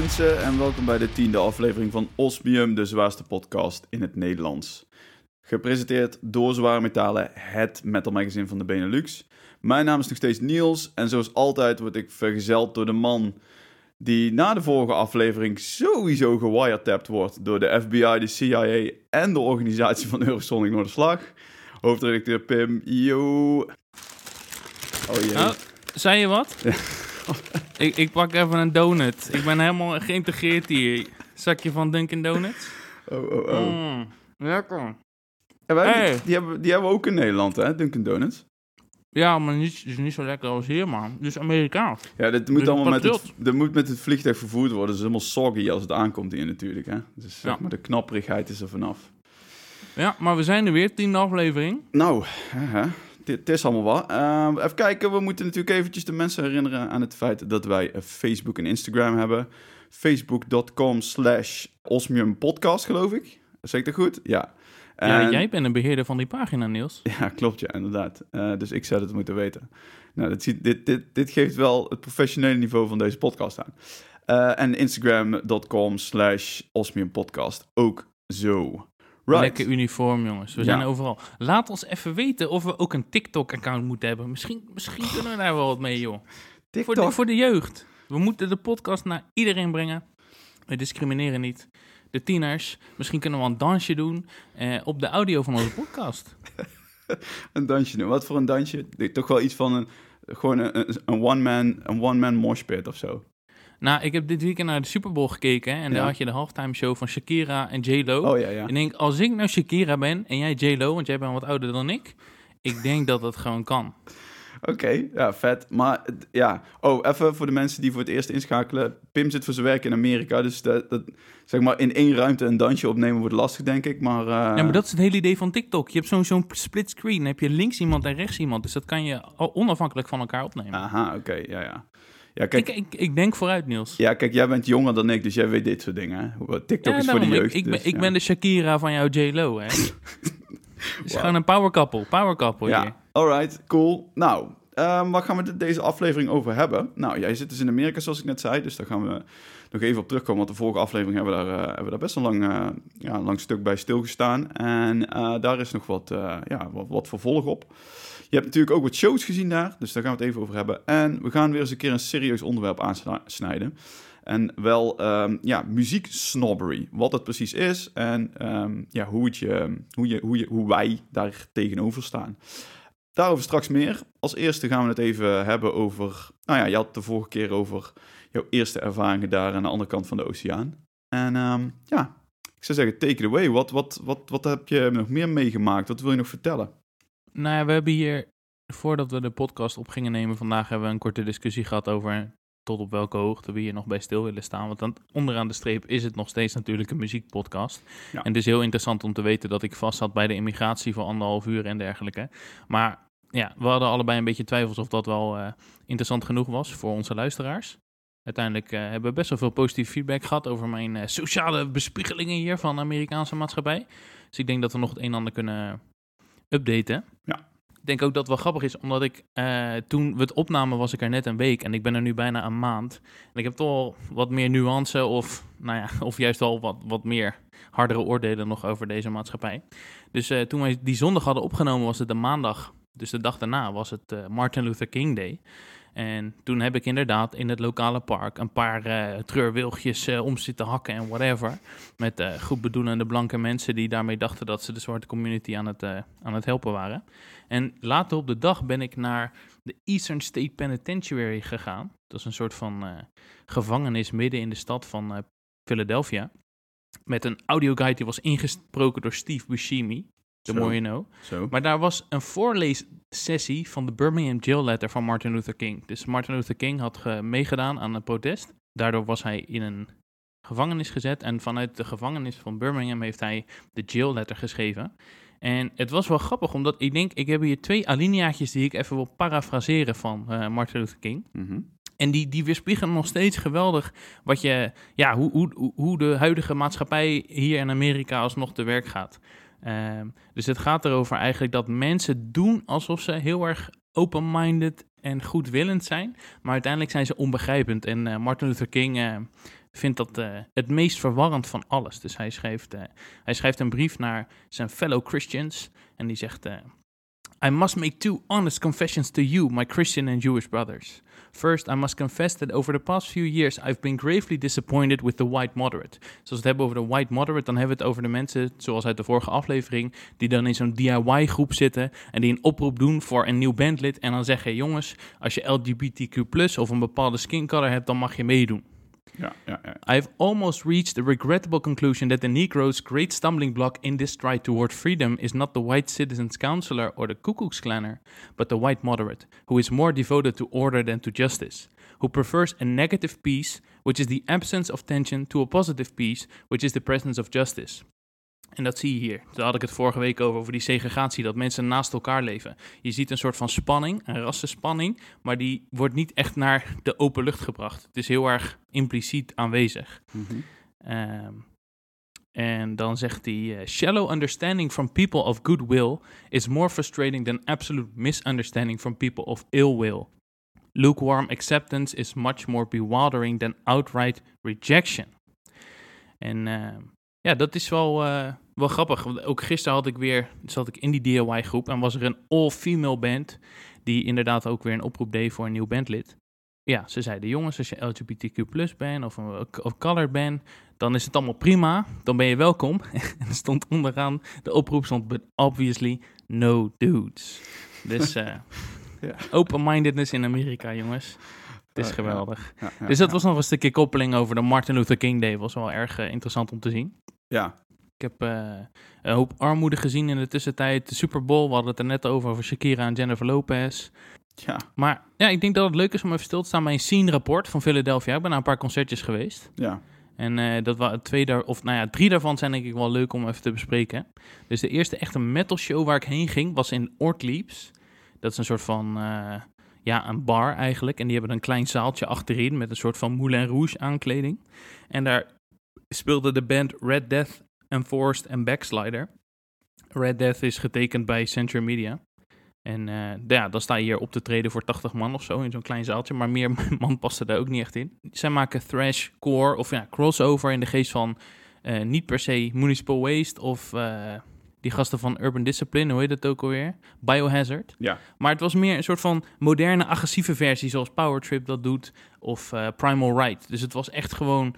mensen en welkom bij de tiende aflevering van Osmium, de zwaarste podcast in het Nederlands. Gepresenteerd door Zware Metalen, het metal magazine van de Benelux. Mijn naam is nog steeds Niels en zoals altijd word ik vergezeld door de man die na de vorige aflevering sowieso gewiretapt wordt door de FBI, de CIA en de organisatie van Eurosonic Noorderslag. Hoofdredacteur Pim, yo. Oh jee. Oh, zei je wat? ik, ik pak even een donut. Ik ben helemaal geïntegreerd hier. Zakje van Dunkin' Donuts. Oh, oh, oh. Mm, lekker. hey. die, hebben, die hebben we ook in Nederland, hè, Dunkin' Donuts. Ja, maar niet, is niet zo lekker als hier, man. Dus Amerikaans. Ja, dat moet dus allemaal met het, moet met het vliegtuig vervoerd worden. Het is helemaal soggy als het aankomt hier natuurlijk, hè. Dus ja. maar de knapperigheid is er vanaf. Ja, maar we zijn er weer, tiende aflevering. Nou, hè, het is allemaal wat. Uh, even kijken, we moeten natuurlijk eventjes de mensen herinneren aan het feit dat wij Facebook en Instagram hebben. Facebook.com slash osmiumpodcast, geloof ik. Zeg ik dat goed? Ja. Ja, jij bent een beheerder van die pagina, Niels. Ja, klopt, ja, inderdaad. Uh, dus ik zou het moeten weten. Nou, dit, ziet, dit, dit, dit geeft wel het professionele niveau van deze podcast aan. Uh, en Instagram.com slash osmiumpodcast ook zo. Right. Lekker uniform, jongens. We zijn overal. Laat ons even weten of we ook een TikTok-account moeten hebben. Misschien, misschien kunnen we daar wel wat mee, joh. Voor de, voor de jeugd. We moeten de podcast naar iedereen brengen. We discrimineren niet. De tieners. Misschien kunnen we een dansje doen eh, op de audio van onze podcast. een dansje doen. Wat voor een dansje? Toch wel iets van een, gewoon een, een one-man een one -man moshpit of zo. Nou, ik heb dit weekend naar de Super Bowl gekeken. En daar had je de halftime show van Shakira en J-Lo. Oh ja, ja. En ik denk, als ik nou Shakira ben en jij J-Lo, want jij bent wat ouder dan ik. Ik denk dat dat gewoon kan. Oké, ja, vet. Maar ja, oh, even voor de mensen die voor het eerst inschakelen. Pim zit voor zijn werk in Amerika, dus dat, dat zeg maar in één ruimte een dansje opnemen wordt lastig, denk ik. Maar, uh... Ja, maar dat is het hele idee van TikTok. Je hebt zo'n zo'n split screen, dan heb je links iemand en rechts iemand. Dus dat kan je onafhankelijk van elkaar opnemen. Aha, oké, ja, ja. Ja, kijk, ik, ik, ik, denk vooruit, Niels. Ja, kijk, jij bent jonger dan ik, dus jij weet dit soort dingen. TikTok is voor de jeugd. Ik, ik, dus, ben, ik ben de Shakira van jouw J-Lo, hè. Het is gewoon een power couple, power couple ja. hier. Alright, cool. Nou, um, waar gaan we deze aflevering over hebben? Nou, jij zit dus in Amerika, zoals ik net zei, dus daar gaan we nog even op terugkomen. Want de vorige aflevering hebben we daar, uh, hebben we daar best een lang, uh, ja, lang stuk bij stilgestaan. En uh, daar is nog wat, ja, wat, wat vervolg op. Je hebt natuurlijk ook wat shows gezien daar, dus daar gaan we het even over hebben. En we gaan weer eens een keer een serieus onderwerp aansnijden. En wel um, ja, muzieksnobbery. Wat het precies is en um, ja, hoe, het je, hoe, je, hoe, je, hoe wij daar tegenover staan. Daarover straks meer. Als eerste gaan we het even hebben over. Nou ja, je had de vorige keer over jouw eerste ervaringen daar aan de andere kant van de oceaan. En um, ja, ik zou zeggen, take it away. Wat, wat, wat, wat heb je nog meer meegemaakt? Wat wil je nog vertellen? Nou ja, we hebben hier, voordat we de podcast op gingen nemen vandaag, hebben we een korte discussie gehad over tot op welke hoogte we hier nog bij stil willen staan. Want dan, onderaan de streep is het nog steeds natuurlijk een muziekpodcast. En het is heel interessant om te weten dat ik vast zat bij de immigratie voor anderhalf uur en dergelijke. Maar ja, we hadden allebei een beetje twijfels of dat wel uh, interessant genoeg was voor onze luisteraars. Uiteindelijk uh, hebben we best wel veel positief feedback gehad over mijn uh, sociale bespiegelingen hier van de Amerikaanse maatschappij. Dus ik denk dat we nog het een en ander kunnen updaten. Ja. Ik denk ook dat het wel grappig is, omdat ik uh, toen we het opnamen was ik er net een week en ik ben er nu bijna een maand. En ik heb toch wel wat meer nuance of, nou ja, of juist wel wat, wat meer hardere oordelen nog over deze maatschappij. Dus uh, toen wij die zondag hadden opgenomen was het de maandag, dus de dag daarna was het uh, Martin Luther King Day. En toen heb ik inderdaad in het lokale park een paar uh, treurwilgjes uh, om zitten hakken en whatever. Met uh, goed bedoelende blanke mensen die daarmee dachten dat ze de zwarte community aan het, aan het helpen waren. En later op de dag ben ik naar de Eastern State Penitentiary gegaan. Dat is een soort van gevangenis midden in de stad van Philadelphia. Met een audioguide die was ingesproken door Steve Buscemi. You know. Zo. Maar daar was een voorleessessie van de Birmingham Jail Letter van Martin Luther King. Dus Martin Luther King had meegedaan aan het protest. Daardoor was hij in een gevangenis gezet. En vanuit de gevangenis van Birmingham heeft hij de Jail Letter geschreven. En het was wel grappig, omdat ik denk, ik heb hier twee alineaatjes die ik even wil parafraseren van uh, Martin Luther King. Mm En die, die weerspiegelen nog steeds geweldig wat je, ja, hoe, hoe, hoe de huidige maatschappij hier in Amerika alsnog te werk gaat. Uh, dus het gaat erover eigenlijk dat mensen doen alsof ze heel erg open-minded en goedwillend zijn, maar uiteindelijk zijn ze onbegrijpend. En uh, Martin Luther King uh, vindt dat eh, het meest verwarrend van alles. Dus hij schrijft, eh, hij schrijft een brief naar zijn fellow Christians en die zegt... eh, I must make two honest confessions to you, my Christian and Jewish brothers. First, I must confess that over the past few years I've been gravely disappointed with the white moderate. Dus als we het hebben over de white moderate, dan hebben we het over de mensen, zoals uit de vorige aflevering, die dan in zo'n DIY-groep zitten en die een oproep doen voor een nieuw bandlid en dan zeggen, jongens, als je LGBTQ+, of een bepaalde skin color hebt, dan mag je meedoen. Ja, ja, ja. I've almost reached the regrettable conclusion that the Negro's great stumbling block in this stride toward freedom is not the white citizens' counselor or the Ku Klux Klaner, but the white moderate, who is more devoted to order than to justice, who prefers a negative peace, which is the absence of tension, to a positive peace, which is the presence of justice. En dat zie je hier. Daar had ik het vorige week over, over die segregatie, dat mensen naast elkaar leven. Je ziet een soort van spanning, een rassenspanning, maar die wordt niet echt naar de open lucht gebracht. Het is heel erg impliciet aanwezig. Mhm. Ehm, en dan zegt hij: eh, Shallow understanding from people of goodwill is more frustrating than absolute misunderstanding from people of ill will. Lukewarm acceptance is much more bewildering than outright rejection. En ehm, ja, dat is wel, eh, wel grappig. Want ook gisteren had ik weer, zat ik in die DIY-groep en was er een all-female band die inderdaad ook weer een oproep deed voor een nieuw bandlid. Ja, ze zeiden, jongens, als je LGBTQ bent of, een, of colored bent, dan is het allemaal prima. Dan ben je welkom. en er stond onderaan, de oproep stond, but obviously no dudes. Dus eh, Ja. open-mindedness in Amerika, jongens. Is geweldig. Dus dat was nog een stukje koppeling over de Martin Luther King Day. Was wel erg eh, interessant om te zien. Ja, Ik heb eh, een hoop armoede gezien in de tussentijd. De Super Bowl, we hadden het er net over, over Shakira en Jennifer Lopez. ja, Maar ja, ik denk dat het leuk is om even stil te staan bij een scene-rapport van Philadelphia. Ik ben naar een paar concertjes geweest. ja. En eh, dat waren twee daar, of nou ja, drie daarvan zijn denk ik wel leuk om even te bespreken. Dus de eerste echte metal show waar ik heen ging was in Ortliebs. Dat is een soort van, ja, een bar eigenlijk. En die hebben een klein zaaltje achterin met een soort van Moulin Rouge aankleding. En daar speelde de band Red Death, Enforced en Backslider. Red Death is getekend bij Century Media. En eh, ja, dan sta je hier op te treden voor 80 man of zo in zo'n klein zaaltje. Maar meer man paste daar ook niet echt in. Zij maken thrash, core of ja, crossover in de geest van eh, niet per se Municipal Waste of eh, die gasten van Urban Discipline, hoe heet dat ook alweer? Biohazard. Ja. Maar het was meer een soort van moderne, agressieve versie zoals Power Trip dat doet of eh, Primal Right. Dus het was echt gewoon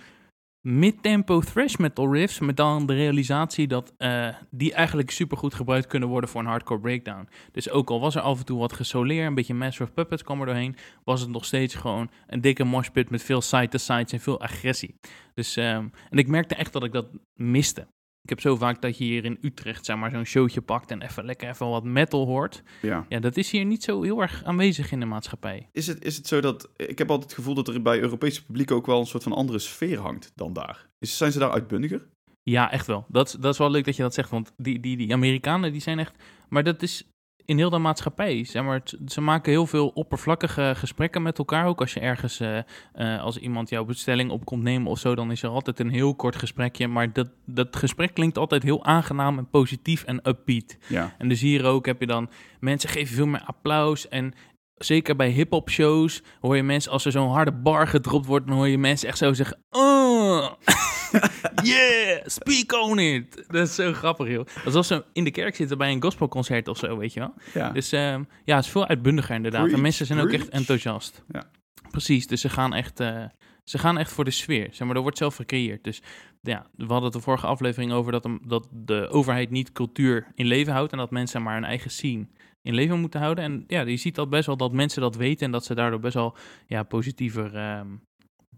mid-tempo thrash metal riffs, met dan de realisatie dat eh, die eigenlijk supergoed gebruikt kunnen worden voor een hardcore breakdown. Dus ook al was er af en toe wat gesoleerd, een beetje Master of Puppets kwam er doorheen, was het nog steeds gewoon een dikke moshpit met veel side-to-sides en veel agressie. Dus, ehm, en ik merkte echt dat ik dat miste. Ik heb zo vaak dat je hier in Utrecht zeg maar, zo'n showtje pakt en even lekker even wat metal hoort. ja. Ja, dat is hier niet zo heel erg aanwezig in de maatschappij. Is het, is het zo dat... Ik heb altijd het gevoel dat er bij Europese publiek ook wel een soort van andere sfeer hangt dan daar. Is, zijn ze daar uitbundiger? Ja, echt wel. Dat, is- dat is wel leuk dat je dat zegt, want die, die, die Amerikanen die zijn echt... Maar dat is in heel de maatschappij. Zeg maar, ze maken heel veel oppervlakkige gesprekken met elkaar. Ook als je ergens, eh, eh, als iemand jouw bestelling op komt nemen of zo, dan is er altijd een heel kort gesprekje. Maar dat, dat gesprek klinkt altijd heel aangenaam en positief en upbeat. Ja. En dus hier ook heb je dan mensen geven veel meer applaus. En zeker bij hip-hop shows hoor je mensen, als er zo'n harde bar gedropt wordt, dan hoor je mensen echt zo zeggen: Oh, yeah, speak on it. Dat is zo grappig, joh. Alsof ze in de kerk zitten bij een gospelconcert of zo, weet je wel. Ja. Dus ehm, ja, het is veel uitbundiger inderdaad. Preach, en mensen zijn ook echt enthousiast. Ja. Precies, dus ze gaan echt, eh, ze gaan echt voor de sfeer. Zeg maar, er wordt zelf gecreëerd. Dus ja, we hadden het de vorige aflevering over dat, hem- dat de overheid niet cultuur in leven houdt en dat mensen maar hun eigen scene in leven moeten houden. En ja, je ziet dat best wel dat mensen dat weten en dat ze daardoor best wel ja, positiever ehm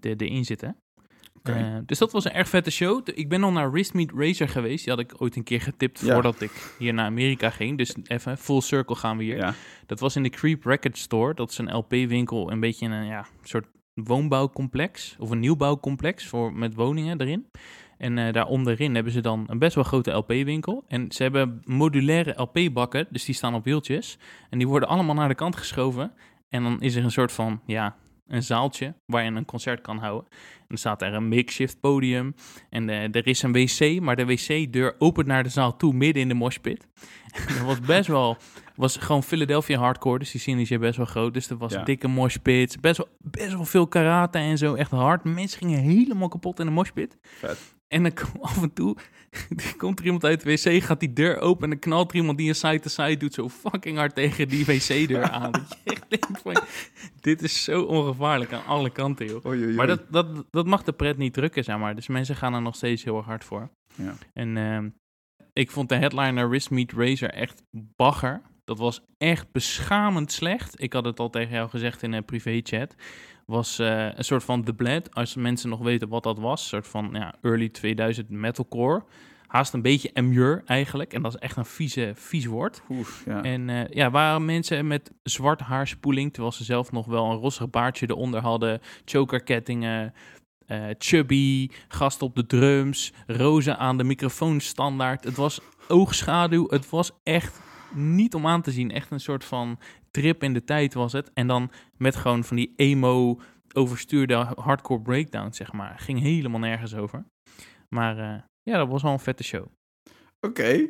de, erin zitten. Eh, dus dat was een erg vette show. Ik ben al naar Wristmeet Racer geweest. Die had ik ooit een keer getipt Ja. voordat ik hier naar Amerika ging. Dus even full circle gaan we hier. ja. Dat was in de Creep Record Store. Dat is een LP-winkel, een beetje een ja, soort woonbouwcomplex. Of een nieuwbouwcomplex voor, met woningen erin. En eh daar onderin hebben ze dan een best wel grote LP-winkel. En ze hebben modulaire LP-bakken, dus die staan op wieltjes. En die worden allemaal naar de kant geschoven. En dan is er een soort van, ja, een zaaltje waar je een concert kan houden. En dan staat er een makeshift podium. En eh, er is een wc, maar de wc-deur opent naar de zaal toe midden in de moshpit. Dat was best wel was gewoon Philadelphia hardcore, dus die scene is hier best wel groot. Dus er was Ja. dikke moshpits, best wel, best wel veel karate en zo, echt hard. Mensen gingen helemaal kapot in de moshpit. Vet. En dan komt af en toe komt er iemand uit de wc, gaat die deur open en dan knalt er iemand die een side-to-side doet zo fucking hard tegen die wc-deur aan. Dat je echt denkt van, dit is zo ongevaarlijk aan alle kanten, joh. Oei, oei, oei. Maar dat, dat, dat mag de pret niet drukken, zeg maar. Dus mensen gaan er nog steeds heel erg hard voor. Ja. En ehm, ik vond de headliner Wrist Meet Razor echt bagger. Dat was echt beschamend slecht. Ik had het al tegen jou gezegd in een privéchat. Was eh, een soort van The Bled, als mensen nog weten wat dat was. Een soort van ja, early 2000 metalcore. Haast een beetje amur eigenlijk. En dat is echt een vieze, vies woord. Oef, ja. En eh, ja, waren mensen met zwart haarspoeling, terwijl ze zelf nog wel een rossig baardje eronder hadden, chokerkettingen, eh, chubby, gast op de drums, rozen aan de microfoon standaard. Het was oogschaduw, het was echt niet om aan te zien. Echt een soort van trip in de tijd was het. En dan met gewoon van die emo overstuurde hardcore breakdown, zeg maar. Ging helemaal nergens over. Maar eh, ja, dat was wel een vette show. Oké.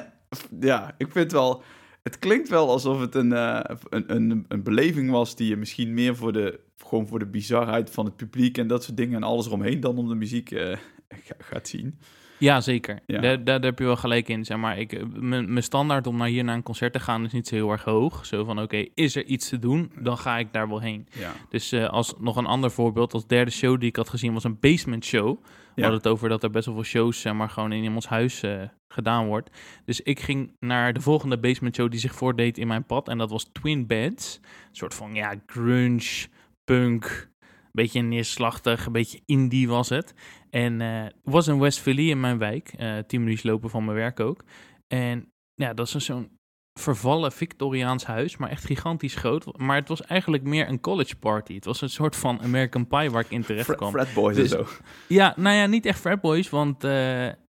ja, ik vind wel... Het klinkt wel alsof het een, eh, een, een, een beleving was die je misschien meer voor de, gewoon voor de bizarheid van het publiek en dat soort dingen en alles eromheen dan om de muziek eh, gaat zien. Ja, zeker. Ja. Daar, daar, heb je wel gelijk in. Zeg maar, ik, eh, mijn standaard om naar hier naar een concert te gaan is niet zo heel erg hoog. Zo van, oké, is er iets te doen, dan ga ik daar wel heen. Ja. Dus eh, als nog een ander voorbeeld, als derde show die ik had gezien was een basement show. We hadden het over dat er best wel veel shows zeg maar, gewoon in iemands huis eh, gedaan wordt. Dus ik ging naar de volgende basement show die zich voordeed in mijn pad. En dat was Twin Beds. Een soort van, ja, grunge, punk, beetje neerslachtig, een beetje indie was het. En eh, was in West Philly in mijn wijk, eh tien minuten lopen van mijn werk ook. En ja, dat is een zo'n vervallen Victoriaans huis, maar echt gigantisch groot. Maar het was eigenlijk meer een college party. Het was een soort van American Pie waar ik in terecht Frat, kwam. frat boys Dus- en zo. Ja, nou ja, niet echt fratboys, want eh,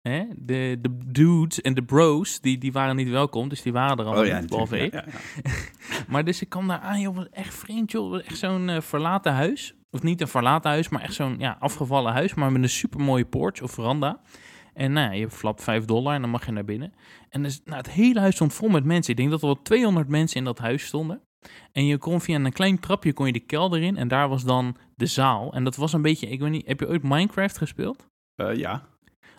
hè, de, de dudes en de bros, die, die waren niet welkom, dus die waren er allemaal niet, behalve ik. Oh ja, ja. Maar dus ik kwam daar aan, joh, echt vreemd, joh. Echt zo'n verlaten huis. Of niet een verlaten huis, maar echt zo'n ja, afgevallen huis, maar met een supermooie porch of veranda. En nou, ja, je flapt 5 dollar en dan mag je naar binnen. En dus, nou, het hele huis stond vol met mensen. Ik denk dat er wel 200 mensen in dat huis stonden. En je kon via een klein trapje kon je de kelder in en daar was dan de zaal. En dat was een beetje, ik weet niet, heb je ooit Minecraft gespeeld? Eh, ja.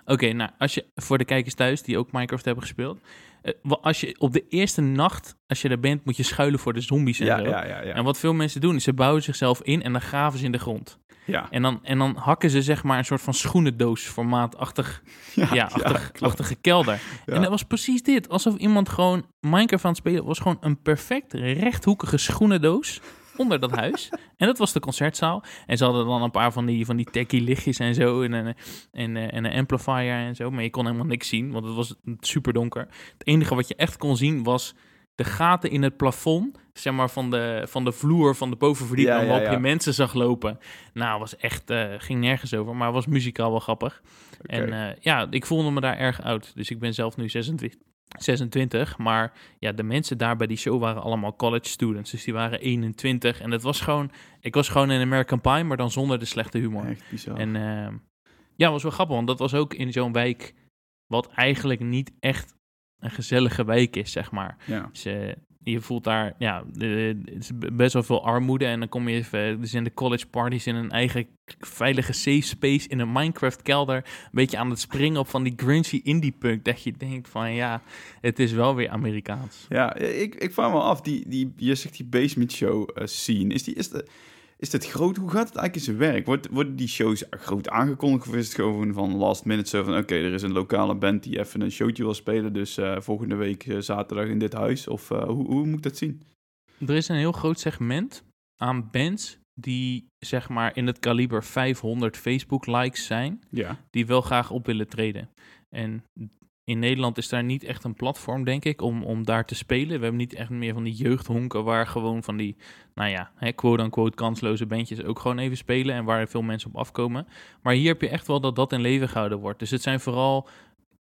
Oké, nou, als je voor de kijkers thuis die ook Minecraft hebben gespeeld. Eh, als je op de eerste nacht, als je er bent, moet je schuilen voor de zombies en Ja, zo. ja, ja, ja. En wat veel mensen doen, is ze bouwen zichzelf in en dan graven ze in de grond. ja. En dan, en dan hakken ze zeg maar een soort van schoenendoos-formaatachtig Ja, ja, achtig, achtige kelder. En dat was precies dit. Alsof iemand gewoon Minecraft aan het spelen was. Gewoon een perfect rechthoekige schoenendoos onder dat huis. En dat was de concertzaal. En ze hadden dan een paar van die, van die techie lichtjes en zo. En een, en, eh, en een amplifier en zo. Maar je kon helemaal niks zien, want het was super donker. Het enige wat je echt kon zien was de gaten in het plafond. Zeg maar van de, van de vloer van de bovenverdieping. Ja, waarop ja. je mensen zag lopen. Nou, was echt, eh, ging nergens over. Maar was muzikaal wel grappig. En eh, ja, ik voelde me daar erg oud. Dus ik ben zelf nu 26, 26. Maar ja, de mensen daar bij die show waren allemaal college students. Dus die waren 21. En het was gewoon... Ik was gewoon een American Pie, maar dan zonder de slechte humor. Echt bizar. En eh, ja, was wel grappig. Want dat was ook in zo'n wijk... wat eigenlijk niet echt een gezellige wijk is, zeg maar. ja. Dus, je voelt daar, ja, het is best wel veel armoede. En dan kom je even, dus in de college parties in een eigen veilige safe space in een Minecraft kelder. Een beetje aan het springen op van die grungy indie punk. Dat je denkt van, ja, het is wel weer Amerikaans. Ja, ik, ik vraag me af, die, die, je zegt die basement show eh, scene, is, die, is, de, is dat groot? Hoe gaat het eigenlijk in zijn werk? Wordt, worden die shows groot aangekondigd of is het gewoon van last minute zo van, oké, er is een lokale band die even een showtje wil spelen, dus eh, volgende week eh, zaterdag in dit huis? Of eh, hoe, hoe moet ik dat zien? Er is een heel groot segment aan bands die, zeg maar, in het kaliber 500 Facebook-likes zijn. Ja, die wel graag op willen treden. En in Nederland is daar niet echt een platform, denk ik, om, om daar te spelen. We hebben niet echt meer van die jeugdhonken waar gewoon van die, nou ja, quote-unquote kansloze bandjes ook gewoon even spelen en waar veel mensen op afkomen. Maar hier heb je echt wel dat dat in leven gehouden wordt. Dus het zijn vooral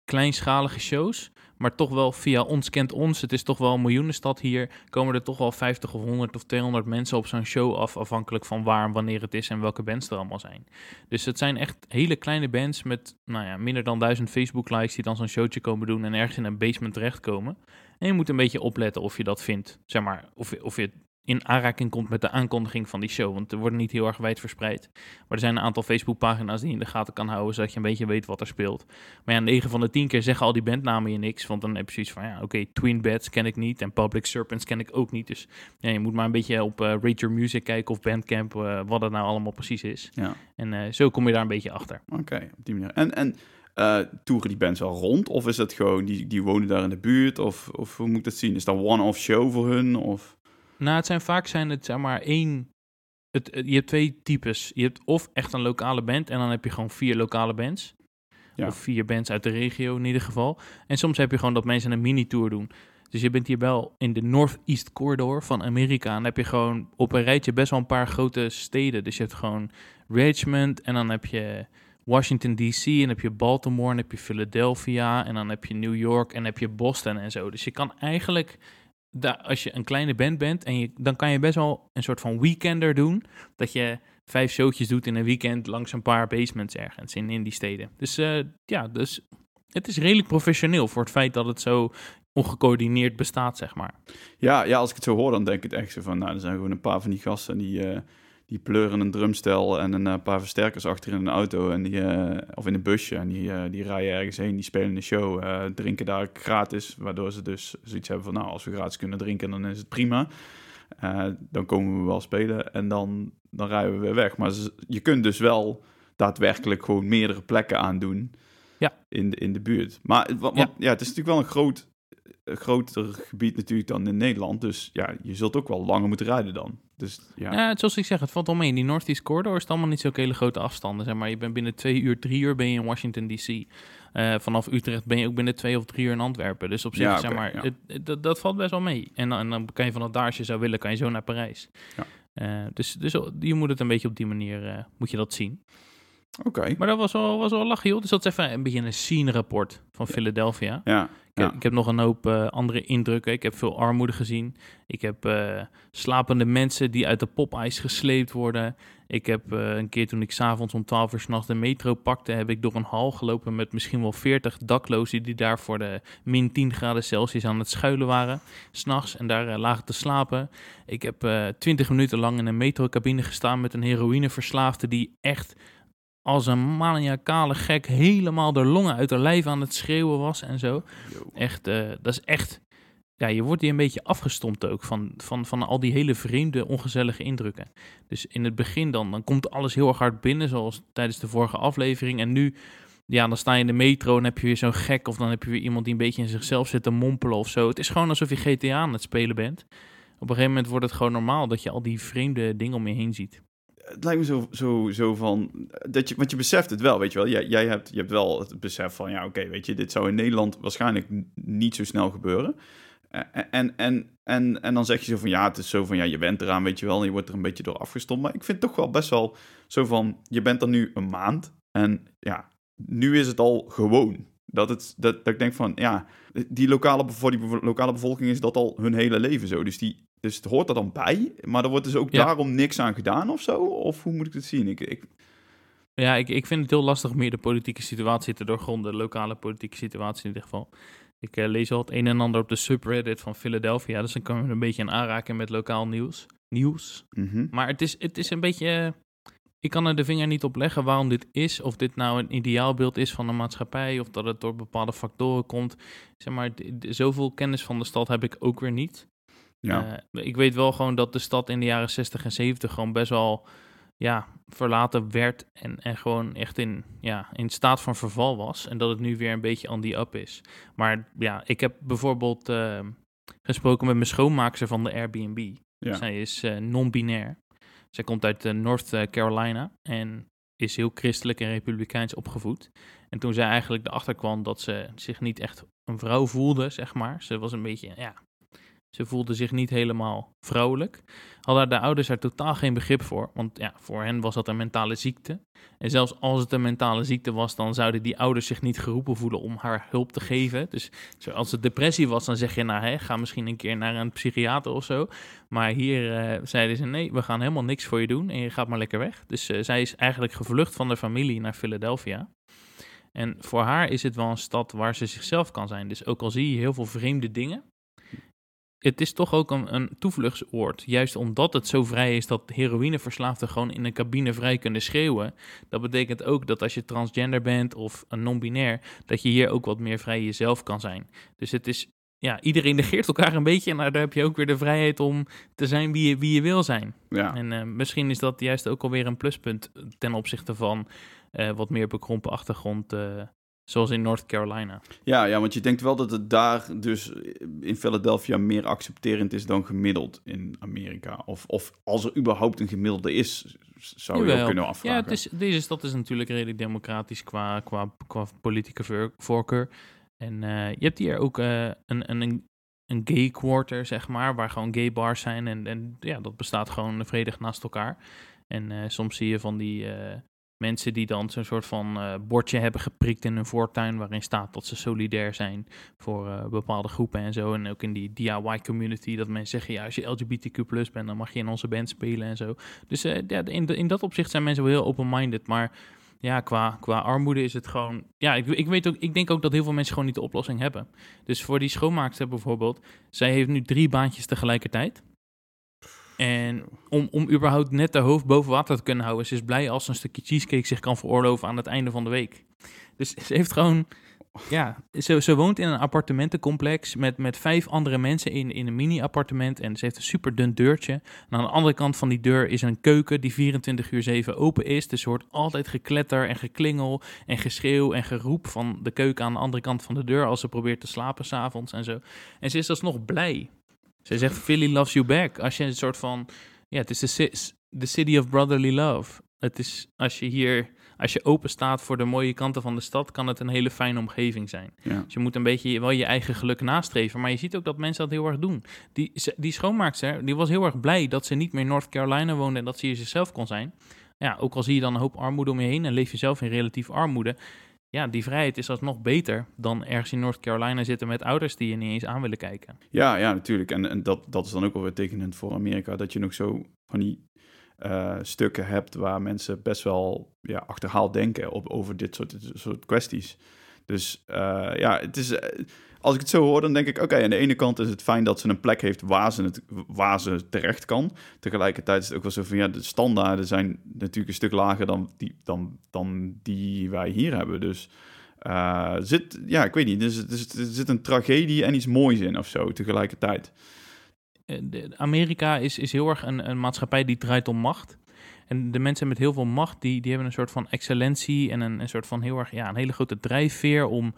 kleinschalige shows, maar toch wel via ons kent ons. Het is toch wel een miljoenenstad hier. Komen er toch wel 50 of 100 of 200 mensen op zo'n show af, afhankelijk van waar en wanneer het is en welke bands er allemaal zijn. Dus het zijn echt hele kleine bands met nou ja, minder dan 1000 Facebook likes die dan zo'n showtje komen doen en ergens in een basement terechtkomen. En je moet een beetje opletten of je dat vindt, zeg maar, of, of je in aanraking komt met de aankondiging van die show. Want er worden niet heel erg wijd verspreid. Maar er zijn een aantal Facebookpagina's die je in de gaten kan houden, zodat je een beetje weet wat er speelt. Maar ja, 9 van de 10 keer zeggen al die bandnamen je niks. Want dan heb je zoiets van, ja, oké, Twin Beds ken ik niet en Public Serpents ken ik ook niet. Dus ja, je moet maar een beetje op uh, Rate Your Music kijken of Bandcamp, uh, wat het nou allemaal precies is. Ja. En uh, zo kom je daar een beetje achter. Oké, op die manier. En... en... Uh, toeren die bands al rond? Of is het gewoon, die, die wonen daar in de buurt? Of, of hoe moet ik dat zien? Is dat one-off show voor hun? Of... Nou, het zijn vaak zijn het zeg maar één. Het, je hebt twee types. Je hebt of echt een lokale band en dan heb je gewoon vier lokale bands. Ja. Of vier bands uit de regio in ieder geval. En soms heb je gewoon dat mensen een mini-tour doen. Dus je bent hier wel in de Northeast Corridor van Amerika. En dan heb je gewoon op een rijtje best wel een paar grote steden. Dus je hebt gewoon Richmond en dan heb je Washington DC en dan heb je Baltimore en dan heb je Philadelphia en dan heb je New York en dan heb je Boston en zo. Dus je kan eigenlijk als je een kleine band bent, en je, dan kan je best wel een soort van weekender doen. Dat je vijf showtjes doet in een weekend langs een paar basements ergens in, die steden. Dus uh, ja, dus het is redelijk professioneel voor het feit dat het zo ongecoördineerd bestaat, zeg maar. Ja, ja, als ik het zo hoor, dan denk ik echt zo van, nou, er zijn gewoon een paar van die gasten die... Uh die pleuren een drumstel en een uh, paar versterkers achter in een auto en die, uh, of in een busje. En die, uh, die rijden ergens heen, die spelen een show, drinken daar gratis. Waardoor ze dus zoiets hebben van, nou, als we gratis kunnen drinken, dan is het prima. dan komen we wel spelen en dan, dan rijden we weer weg. Maar je kunt dus wel daadwerkelijk gewoon meerdere plekken aandoen ja. in, de, in de buurt. Maar wat, ja. ja. het is natuurlijk wel een groot, groter gebied natuurlijk dan in Nederland. Dus ja, je zult ook wel langer moeten rijden dan. Dus, ja. ja, zoals ik zeg, het valt wel mee. In die Northeast Corridor is het allemaal niet zo hele grote afstanden. Zeg maar. Je bent binnen twee uur, drie uur ben je in Washington D.C. Uh, vanaf Utrecht ben je ook binnen twee of drie uur in Antwerpen. Dus op zich, ja, zeg maar, ja. het, dat valt best wel mee. En, en, dan kan je vanaf daar, als je zou willen, kan je zo naar Parijs. Uh, dus, dus je moet het een beetje op die manier, uh, moet je dat zien. Oké. Maar dat was wel, was wel lachen, joh. Dus dat is even een beetje een scene-rapport van Philadelphia. Ja. Ik, ik, heb nog een hoop uh, andere indrukken. Ik heb veel armoede gezien. Ik heb uh, slapende mensen die uit de popijs gesleept worden. Ik heb uh, een keer toen ik s'avonds om 12 uur s'nachts de metro pakte, heb ik door een hal gelopen met misschien wel 40 daklozen die daar voor de min 10 graden Celsius aan het schuilen waren. S'nachts en daar lagen te slapen. Ik heb 20 minuten lang in een metrocabine gestaan met een heroïneverslaafde die echt als een maniacale gek helemaal de longen uit haar lijf aan het schreeuwen was en zo. Echt, uh, dat is echt... Ja, je wordt hier een beetje afgestompt ook van, van, van al die hele vreemde, ongezellige indrukken. Dus in het begin dan, dan komt alles heel erg hard binnen, zoals tijdens de vorige aflevering. En nu, ja, dan sta je in de metro en heb je weer zo'n gek... of dan heb je weer iemand die een beetje in zichzelf zit te mompelen of zo. Het is gewoon alsof je GTA aan het spelen bent. Op een gegeven moment wordt het gewoon normaal dat je al die vreemde dingen om je heen ziet het lijkt me zo, zo, zo van. Dat je, want je beseft het wel, weet je wel. Jij, jij hebt, je hebt wel het besef van, ja, oké, weet je, dit zou in Nederland waarschijnlijk niet zo snel gebeuren. En, en, en, en dan zeg je zo van, ja, het is zo van, ja, je bent eraan, weet je wel, en je wordt er een beetje door afgestompt. Maar ik vind het toch wel best wel zo van, je bent er nu een maand en ja, nu is het al gewoon. Dat, het, dat, dat ik denk van, ja, die lokale, voor die lokale bevolking is dat al hun hele leven zo. Dus, die, dus het hoort er dan bij, maar er wordt dus ook daarom niks aan gedaan of zo? Of hoe moet ik het zien? Ik, ik... Ja, ik, ik vind het heel lastig meer de politieke situatie te doorgronden, de lokale politieke situatie in ieder geval. Ik uh, lees al het een en ander op de subreddit van Philadelphia, dus dan kan we een beetje aan aanraken met lokaal nieuws. nieuws. Mm Maar het is, het is een beetje ik kan er de vinger niet op leggen waarom dit is. Of dit nou een ideaalbeeld is van de maatschappij. Of dat het door bepaalde factoren komt. Zeg maar, zoveel kennis van de stad heb ik ook weer niet. Ja. Uh, ik weet wel gewoon dat de stad in de jaren 60 en 70 gewoon best wel ja, verlaten werd. En, en gewoon echt in, ja, in staat van verval was. En dat het nu weer een beetje on the up is. Maar ja, ik heb bijvoorbeeld uh, gesproken met mijn schoonmaakster van de Airbnb. Ja. Zij is uh, non-binair. Zij komt uit uh, North eh, Carolina en is heel christelijk en republikeins opgevoed. En toen zij eigenlijk erachter kwam dat ze zich niet echt een vrouw voelde, zeg maar. Ze was een beetje, ja, Ze voelde zich niet helemaal vrouwelijk. Hadden de ouders er totaal geen begrip voor. Want ja, voor hen was dat een mentale ziekte. En zelfs als het een mentale ziekte was, dan zouden die ouders zich niet geroepen voelen om haar hulp te geven. Dus als het depressie was, dan zeg je, nou, hè, ga misschien een keer naar een psychiater of zo. Maar hier eh, zeiden ze, nee, we gaan helemaal niks voor je doen en je gaat maar lekker weg. Dus uh, zij is eigenlijk gevlucht van de familie naar Philadelphia. En voor haar is het wel een stad waar ze zichzelf kan zijn. Dus ook al zie je heel veel vreemde dingen, het is toch ook een, een toevluchtsoord. Juist omdat het zo vrij is dat heroïneverslaafden gewoon in een cabine vrij kunnen schreeuwen. Dat betekent ook dat als je transgender bent of een non-binair, dat je hier ook wat meer vrij jezelf kan zijn. Dus het is, ja, iedereen negeert elkaar een beetje. En daar heb je ook weer de vrijheid om te zijn wie je, wie je wil zijn. Ja. En uh, misschien is dat juist ook alweer een pluspunt ten opzichte van uh, wat meer bekrompen achtergrond. Uh, Zoals in North Carolina. Ja, ja, want je denkt wel dat het daar dus in Philadelphia meer accepterend is dan gemiddeld in Amerika. Of, of als er überhaupt een gemiddelde is, zou je ook kunnen afvragen. Ja, het is, deze stad is natuurlijk redelijk democratisch qua, qua, qua politieke voorkeur. En uh, je hebt hier ook uh, een, een, een gay quarter, zeg maar, waar gewoon gay bars zijn. En, en ja, dat bestaat gewoon vredig naast elkaar. En uh, soms zie je van die mensen die dan zo'n soort van uh, bordje hebben geprikt in hun voortuin waarin staat dat ze solidair zijn voor uh, bepaalde groepen en zo. En ook in die DIY community dat mensen zeggen, ja, als je LGBTQ plus bent, dan mag je in onze band spelen en zo. Dus uh, ja, in, in dat opzicht zijn mensen wel heel open-minded, maar ja, qua, qua armoede is het gewoon. Ja, ik, ik weet ook, ik denk ook dat heel veel mensen gewoon niet de oplossing hebben. Dus voor die schoonmaakster bijvoorbeeld, zij heeft nu drie baantjes tegelijkertijd. En om, om überhaupt net de hoofd boven water te kunnen houden, ze is blij als ze een stukje cheesecake zich kan veroorloven aan het einde van de week. Dus ze heeft gewoon, ja, ze, ze woont in een appartementencomplex met, met vijf andere mensen in, in een mini-appartement. En ze heeft een super dun deurtje. En aan de andere kant van die deur is een keuken die 24 uur 7 open is. Dus er hoort altijd gekletter en geklingel en geschreeuw en geroep van de keuken aan de andere kant van de deur als ze probeert te slapen s'avonds en zo. En ze is alsnog blij. Ze zegt Philly loves you back. Als je een soort van, ja, het is de, the city of brotherly love. Het is, als je hier, als je open staat voor de mooie kanten van de stad, kan het een hele fijne omgeving zijn. Ja. Dus je moet een beetje wel je eigen geluk nastreven. Maar je ziet ook dat mensen dat heel erg doen. Die, die schoonmaakster, die was heel erg blij dat ze niet meer in North Carolina woonde en dat ze hier zichzelf kon zijn. Ja, ook al zie je dan een hoop armoede om je heen en leef je zelf in relatief armoede. Ja, die vrijheid is alsnog beter dan ergens in North Carolina zitten met ouders die je niet eens aan willen kijken. Ja, ja, natuurlijk. En, en dat, dat is dan ook wel weer tekenend voor Amerika, dat je nog zo van die uh, stukken hebt waar mensen best wel ja, achterhaald denken op, over dit soort, soort kwesties. Dus uh, ja, het is, als ik het zo hoor, dan denk ik: oké, aan de ene kant is het fijn dat ze een plek heeft waar ze, het, waar ze terecht kan. Tegelijkertijd is het ook wel zo van ja, de standaarden zijn natuurlijk een stuk lager dan die, dan, dan die wij hier hebben. Dus uh, zit, ja, ik weet niet, er zit, er zit een tragedie en iets moois in of zo tegelijkertijd. Amerika is, is heel erg een, een maatschappij die draait om macht. En de mensen met heel veel macht, die, die hebben een soort van excellentie en een, een soort van heel erg, ja, een hele grote drijfveer om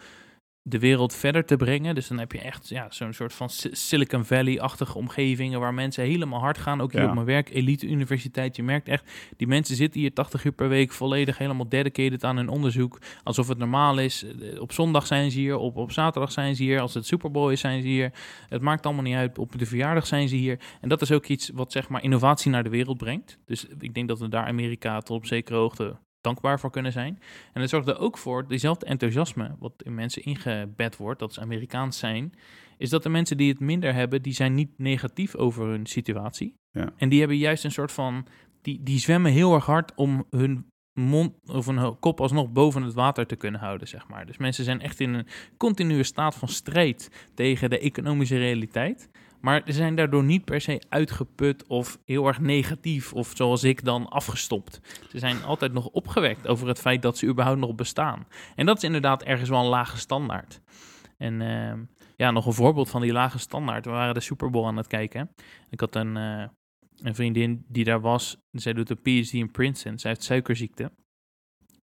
de wereld verder te brengen. Dus dan heb je echt ja, zo'n soort van Silicon Valley-achtige omgevingen waar mensen helemaal hard gaan. Ook hier Ja. op mijn werk, elite universiteit. Je merkt echt, die mensen zitten hier 80 uur per week volledig helemaal dedicated aan hun onderzoek. Alsof het normaal is. Eh, Op zondag zijn ze hier, op, op zaterdag zijn ze hier. Als het Super Bowl is, zijn ze hier. Het maakt allemaal niet uit. Op de verjaardag zijn ze hier. En dat is ook iets wat zeg maar innovatie naar de wereld brengt. Dus ik denk dat we daar Amerika tot op zekere hoogte dankbaar voor kunnen zijn. En het zorgt er ook voor, diezelfde enthousiasme wat in mensen ingebed wordt, dat ze Amerikaans zijn, is dat de mensen die het minder hebben, die zijn niet negatief over hun situatie. Ja. En die hebben juist een soort van, die, die zwemmen heel erg hard om hun mond of hun kop alsnog boven het water te kunnen houden, zeg maar. Dus mensen zijn echt in een continue staat van strijd tegen de economische realiteit. Maar ze zijn daardoor niet per se uitgeput of heel erg negatief of zoals ik dan afgestopt. Ze zijn altijd nog opgewekt over het feit dat ze überhaupt nog bestaan. En dat is inderdaad ergens wel een lage standaard. En uh, ja, nog een voorbeeld van die lage standaard. We waren de Super Bowl aan het kijken. Ik had een, uh, een vriendin die daar was. Zij doet een PhD in Princeton. Zij heeft suikerziekte.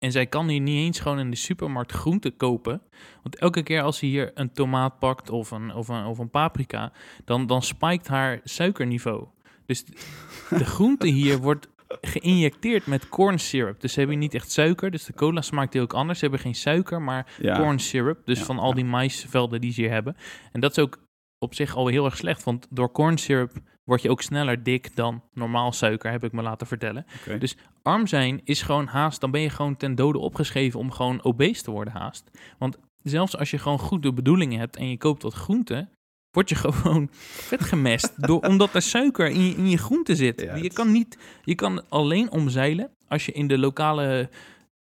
En zij kan hier niet eens gewoon in de supermarkt groenten kopen. Want elke keer als ze hier een tomaat pakt of een, of een, of een paprika, dan, dan spijkt haar suikerniveau. Dus de groente hier wordt geïnjecteerd met corn syrup. Dus ze hebben niet echt suiker. Dus de cola smaakt heel anders. Ze hebben geen suiker, maar Ja. corn syrup. Dus Ja, van al die maisvelden die ze hier hebben. En dat is ook op zich al heel erg slecht. Want door corn syrup word je ook sneller dik dan normaal suiker, heb ik me laten vertellen. Dus arm zijn is gewoon haast, dan ben je gewoon ten dode opgeschreven om gewoon obese te worden haast. Want zelfs als je gewoon goed de bedoelingen hebt en je koopt wat groente, word je gewoon vet gemest. door, omdat er suiker in je, in je groente zit. Ja, je, kan niet, je kan alleen omzeilen als je in de lokale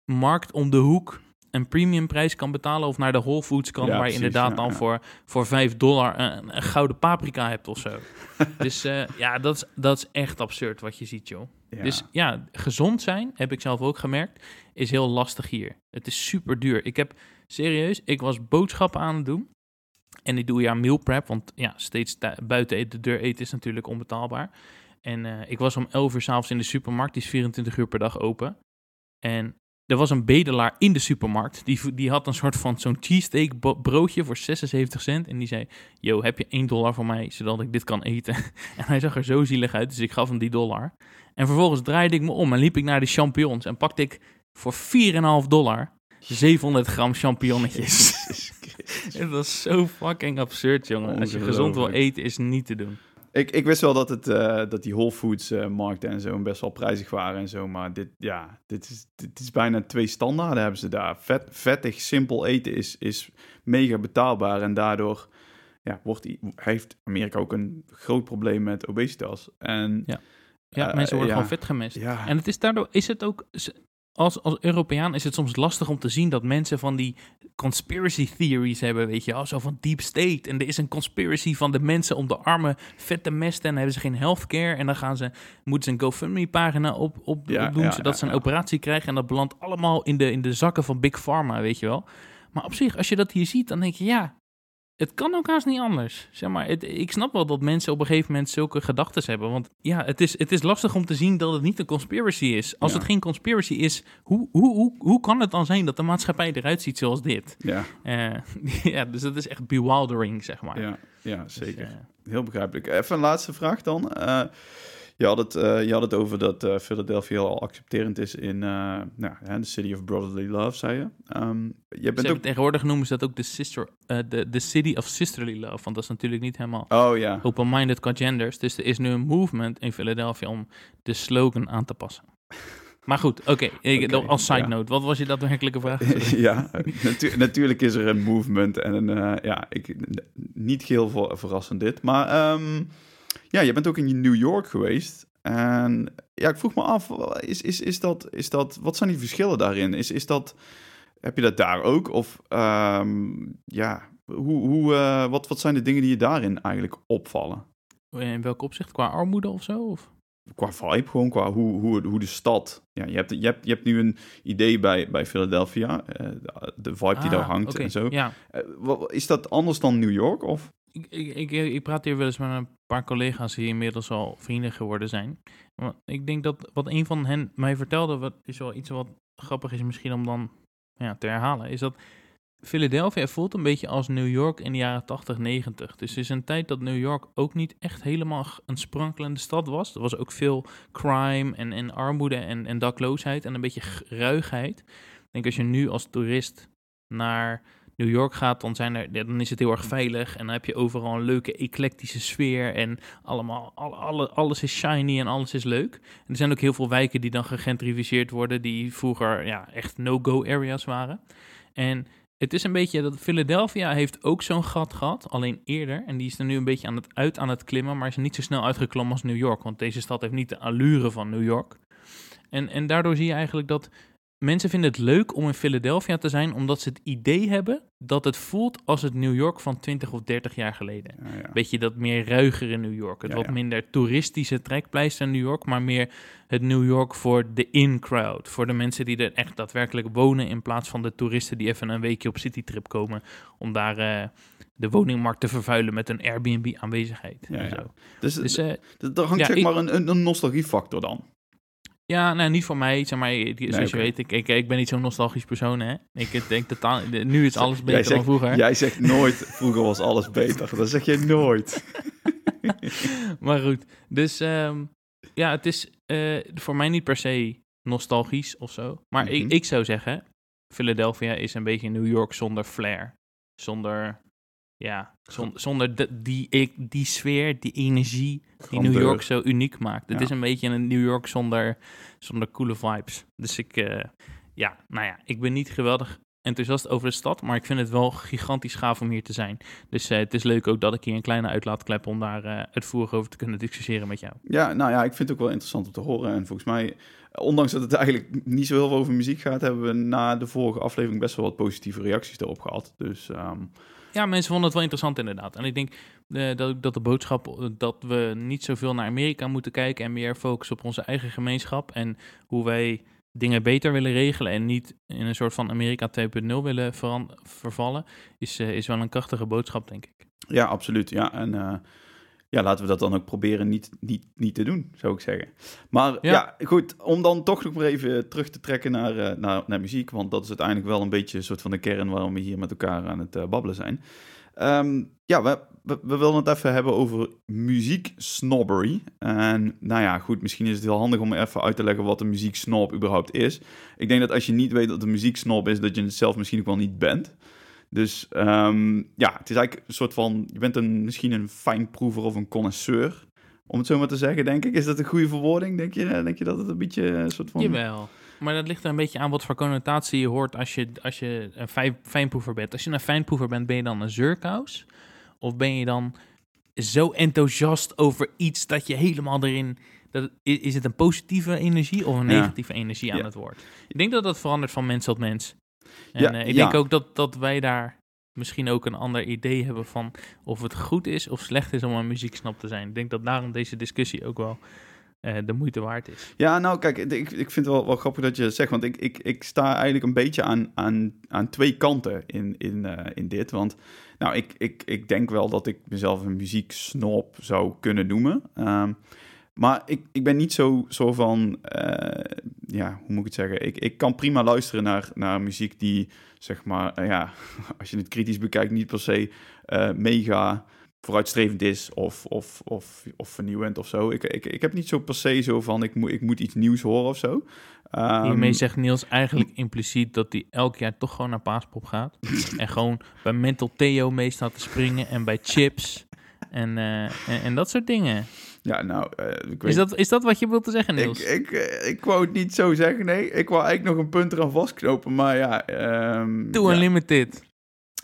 markt om de hoek een premiumprijs kan betalen of naar de Whole Foods kan, Ja, waar je inderdaad dan ja. voor, voor 5 dollar een, een gouden paprika hebt of zo. dus eh, ja, dat is, dat is echt absurd wat je ziet, joh. Ja. Dus ja, gezond zijn, heb ik zelf ook gemerkt, is heel lastig hier. Het is super duur. Ik heb serieus, ik was boodschappen aan het doen. En ik doe ja meal prep, want ja, steeds buiten eten, de deur eten is natuurlijk onbetaalbaar. En eh, ik was om 11 uur s'avonds in de supermarkt, die is 24 uur per dag open. En er was een bedelaar in de supermarkt, die, die had een soort van zo'n cheesesteak broodje voor 76 cent. En die zei, yo, heb je 1 dollar voor mij, zodat ik dit kan eten? en hij zag er zo zielig uit, dus ik gaf hem die dollar. En vervolgens draaide ik me om en liep ik naar de champignons en pakte ik voor 4,5 dollar 700 gram champignonnetjes. Het was zo fucking absurd, jongen. Als je gezond wil eten, is niet te doen. Ik, ik wist wel dat, het, eh, dat die Whole Foods eh, markten en zo best wel prijzig waren en zo. Maar dit, ja, dit is, dit is bijna twee standaarden hebben ze daar. Vet, vettig, simpel eten is, is mega betaalbaar. En daardoor ja, wordt die, heeft Amerika ook een groot probleem met obesitas. En Ja. Ja, Eh, mensen worden gewoon vet gemest. ja, En het is daardoor, is het ook, als, als Europeaan is het soms lastig om te zien dat mensen van die conspiracy theories hebben, weet je wel, zo van deep state. En er is een conspiracy van de mensen om de armen vet te mesten en dan hebben ze geen healthcare. En dan gaan ze, moeten ze een GoFundMe-pagina op, op, Ja, opdoen, ja, zodat ja, ze een operatie krijgen. En dat belandt allemaal in de, in de zakken van Big Pharma, weet je wel. Maar op zich, als je dat hier ziet, dan denk je, ja, het kan ook haast niet anders. Zeg maar, het, ik snap wel dat mensen op een gegeven moment zulke gedachten hebben. Want ja, het is, het is lastig om te zien dat het niet een conspiracy is. Als Ja. het geen conspiracy is, hoe, hoe, hoe, hoe kan het dan zijn dat de maatschappij eruit ziet zoals dit? ja, Eh, ja, dus dat is echt bewildering, zeg maar. ja, ja, Dus, zeker. eh, Heel begrijpelijk. Even een laatste vraag dan. Eh, je, had het, eh, je had het over dat eh, Philadelphia al accepterend is in eh nou, hè, de City of Brotherly Love, zei je. Ehm je bent ook... tegenwoordig noemen ze dat ook de, sister, de, de City of Sisterly Love. Want dat is natuurlijk niet helemaal Oh ja, open-minded qua genders. Dus er is nu een movement in Philadelphia om de slogan aan te passen. Maar goed, oké. ik- Oké, als side ja. note, wat was je daadwerkelijke vraag? ja, natu- natuurlijk is er een movement en een, ja, ik, niet heel ver- verrassend dit. Maar ehm, ja, je bent ook in New York geweest. En ja, ik vroeg me af, is, is, is dat, is dat, wat zijn die verschillen daarin? Is, is dat, heb je dat daar ook? Of ehm, ja, hoe, hoe, eh, wat, wat zijn de dingen die je daarin eigenlijk opvallen? In welk opzicht? Qua armoede of zo? Of? Qua vibe, gewoon qua hoe, hoe, hoe de stad. Ja, je, hebt, je, hebt, je hebt nu een idee bij, bij Philadelphia, eh, de, vibe die daar Ah, hangt oké, en zo. Ja, Eh, wat- is dat anders dan New York? Of? Ik, ik, ik, praat hier wel eens met een paar collega's die inmiddels al vrienden geworden zijn. Want ik denk dat wat een van hen mij vertelde, wat is wel iets wat grappig is misschien om dan ja, te herhalen, is dat Philadelphia voelt een beetje als New York in de jaren 80, 90. Dus er is een tijd dat New York ook niet echt helemaal een sprankelende stad was. Er was ook veel crime en, en armoede en, en dakloosheid en een beetje ruigheid. Ik denk als je nu als toerist naar New York gaat, dan, zijn er, dan is het heel erg veilig. En dan heb je overal een leuke eclectische sfeer. En allemaal, alle, alle, alles is shiny en alles is leuk. En er zijn ook heel veel wijken die dan gegentrificeerd worden, die vroeger ja, echt no-go areas waren. En het is een beetje dat Philadelphia heeft ook zo'n gat gehad, alleen eerder. En die is er nu een beetje aan het uit aan het klimmen, maar is niet zo snel uitgeklommen als New York. Want deze stad heeft niet de allure van New York. En, en daardoor zie je eigenlijk dat mensen vinden het leuk om in Philadelphia te zijn, omdat ze het idee hebben dat het voelt als het New York van 20 of 30 jaar geleden. Ja, ja. Beetje dat meer ruigere New York. Het Ja, wat minder toeristische trekpleister New York, maar meer het New York voor de in-crowd. Voor de mensen die er echt daadwerkelijk wonen, in plaats van de toeristen die even een weekje op citytrip komen om daar eh, de woningmarkt te vervuilen met een Airbnb-aanwezigheid. Ja, en zo. Dus, Dus eh, d- er hangt zeg maar een nostalgiefactor dan. Ja, nou, niet voor mij. Zeg maar, zoals je weet, ik, ik, ik ben niet zo'n nostalgisch persoon, hè. Ik denk totaal... Nu is alles beter dan vroeger. jij zegt nooit, vroeger was alles beter. Dat zeg je nooit. maar goed, dus ehm, ja, het is eh, voor mij niet per se nostalgisch of zo. Maar Mhm. ik, ik zou zeggen, Philadelphia is een beetje New York zonder flair. Zonder ja, zon- zonder de- die, die sfeer, die energie die Grandeur. New York zo uniek maakt. Het Ja. is een beetje een New York zonder, zonder coole vibes. Dus ik, eh, ja, nou ja, ik ben niet geweldig enthousiast over de stad, maar ik vind het wel gigantisch gaaf om hier te zijn. Dus eh, het is leuk ook dat ik hier een kleine uitlaatklep om daar eh uitvoerig over te kunnen discussiëren met jou. Ja, nou ja, ik vind het ook wel interessant om te horen. En volgens mij, ondanks dat het eigenlijk niet zo heel veel over muziek gaat, hebben we na de vorige aflevering best wel wat positieve reacties erop gehad. Dus ehm, Ja, mensen vonden het wel interessant inderdaad. En ik denk eh, dat, dat de boodschap eh, dat we niet zoveel naar Amerika moeten kijken en meer focussen op onze eigen gemeenschap en hoe wij dingen beter willen regelen en niet in een soort van Amerika 2.0 willen vervallen, is, eh, is wel een krachtige boodschap, denk ik. ja, absoluut. Ja, en ja, laten we dat dan ook proberen niet, niet, niet te doen, zou ik zeggen. Maar ja. Ja. goed, om dan toch nog maar even terug te trekken naar, eh, naar, naar muziek, want dat is uiteindelijk wel een beetje een soort van de kern waarom we hier met elkaar aan het eh, babbelen zijn. Ehm, ja, we, we, we willen het even hebben over muzieksnobbery. En nou ja, goed, misschien is het heel handig om even uit te leggen wat een muzieksnob überhaupt is. Ik denk dat als je niet weet wat een muzieksnob is, dat je het zelf misschien ook wel niet bent. Dus ehm, ja, het is eigenlijk een soort van, je bent een, misschien een fijnproever of een connoisseur. Om het zo maar te zeggen, denk ik. Is dat een goede verwoording? Denk je, denk je dat het een beetje een soort van... Jawel. Maar dat ligt er een beetje aan wat voor connotatie je hoort als je, als je een fijn, fijnproever bent. Als je een fijnproever bent, ben je dan een zeurkous? Of ben je dan zo enthousiast over iets dat je helemaal erin... Dat, is het een positieve energie of een Ja. negatieve energie aan Ja. het woord? Ik denk dat dat verandert van mens tot mens. En Ja, eh, ik ja. denk ook dat, dat wij daar misschien ook een ander idee hebben van of het goed is of slecht is om een muzieksnap te zijn. Ik denk dat daarom deze discussie ook wel eh, de moeite waard is. Ja, nou kijk, ik, ik vind het wel, wel grappig dat je zegt. Want ik, ik, ik sta eigenlijk een beetje aan, aan, aan twee kanten in, in, eh, in dit. Want nou, ik, ik, ik denk wel dat ik mezelf een muzieksnob zou kunnen noemen. Ehm, maar ik, ik ben niet zo, zo van, eh, ja, hoe moet ik het zeggen? Ik, ik kan prima luisteren naar, naar muziek die, zeg maar, eh, ja, als je het kritisch bekijkt, niet per se eh, mega vooruitstrevend is of, of, of, of vernieuwend of zo. Ik, ik, ik heb niet zo per se zo van, ik, moet ik moet iets nieuws horen of zo. Ehm, Hiermee zegt Niels eigenlijk impliciet dat hij elk jaar toch gewoon naar Paaspop gaat. en gewoon bij Mental Theo mee staat te springen en bij Chips en, en, en dat soort dingen. Ja, nou, eh, ik weet Is dat, is dat wat je wilt te zeggen, Ik, Niels? ik, eh, ik wou het niet zo zeggen, nee. Ik wou eigenlijk nog een punt eraan vastknopen, maar ja... ehm Too ja. Unlimited.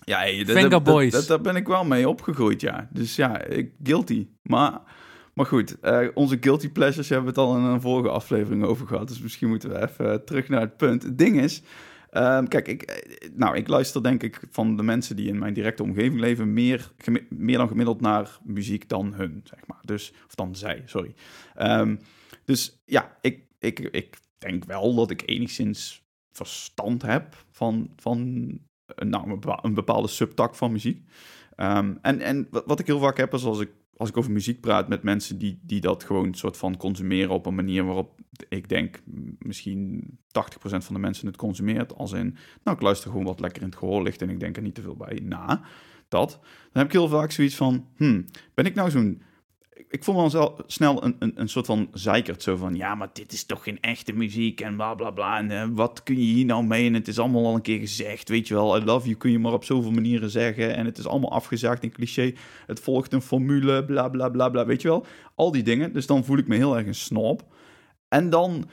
Ja, hey, dat- dat- Boys. dat- Daar ben ik wel mee opgegroeid, ja. Dus ja, ik, guilty. Maar, maar goed, eh, onze guilty pleasures hebben we het al in een vorige aflevering over gehad. Dus misschien moeten we even terug naar het punt. Het ding is, ehm, kijk, ik, eh, nou, ik luister denk ik van de mensen die in mijn directe omgeving leven... meer, meer dan gemiddeld naar muziek dan hun, zeg maar. Dus, of dan zij, sorry. Ehm, dus ja, ik, ik, ik denk wel dat ik enigszins verstand heb van, van een, nou, een bepa- een bepaalde subtak van muziek. Ehm, en, en wat ik heel vaak heb is als ik, als ik over muziek praat met mensen die, die dat gewoon soort van consumeren op een manier waarop ik denk misschien 80% van de mensen het consumeert. Als in, nou ik luister gewoon wat lekker in het gehoor ligt en ik denk er niet te veel bij na. Dat. Dan heb ik heel vaak zoiets van, hmm, ben ik nou zo'n ik, ik voel me zelf snel een, een, een soort van zeikert. Zo van, ja, maar dit is toch geen echte muziek en bla bla bla. En eh, wat kun je hier nou mee? En het is allemaal al een keer gezegd, weet je wel. I love you kun je maar op zoveel manieren zeggen. En het is allemaal afgezaagd in cliché. Het volgt een formule, bla bla bla bla, weet je wel. Al die dingen. Dus dan voel ik me heel erg een snob. En dan,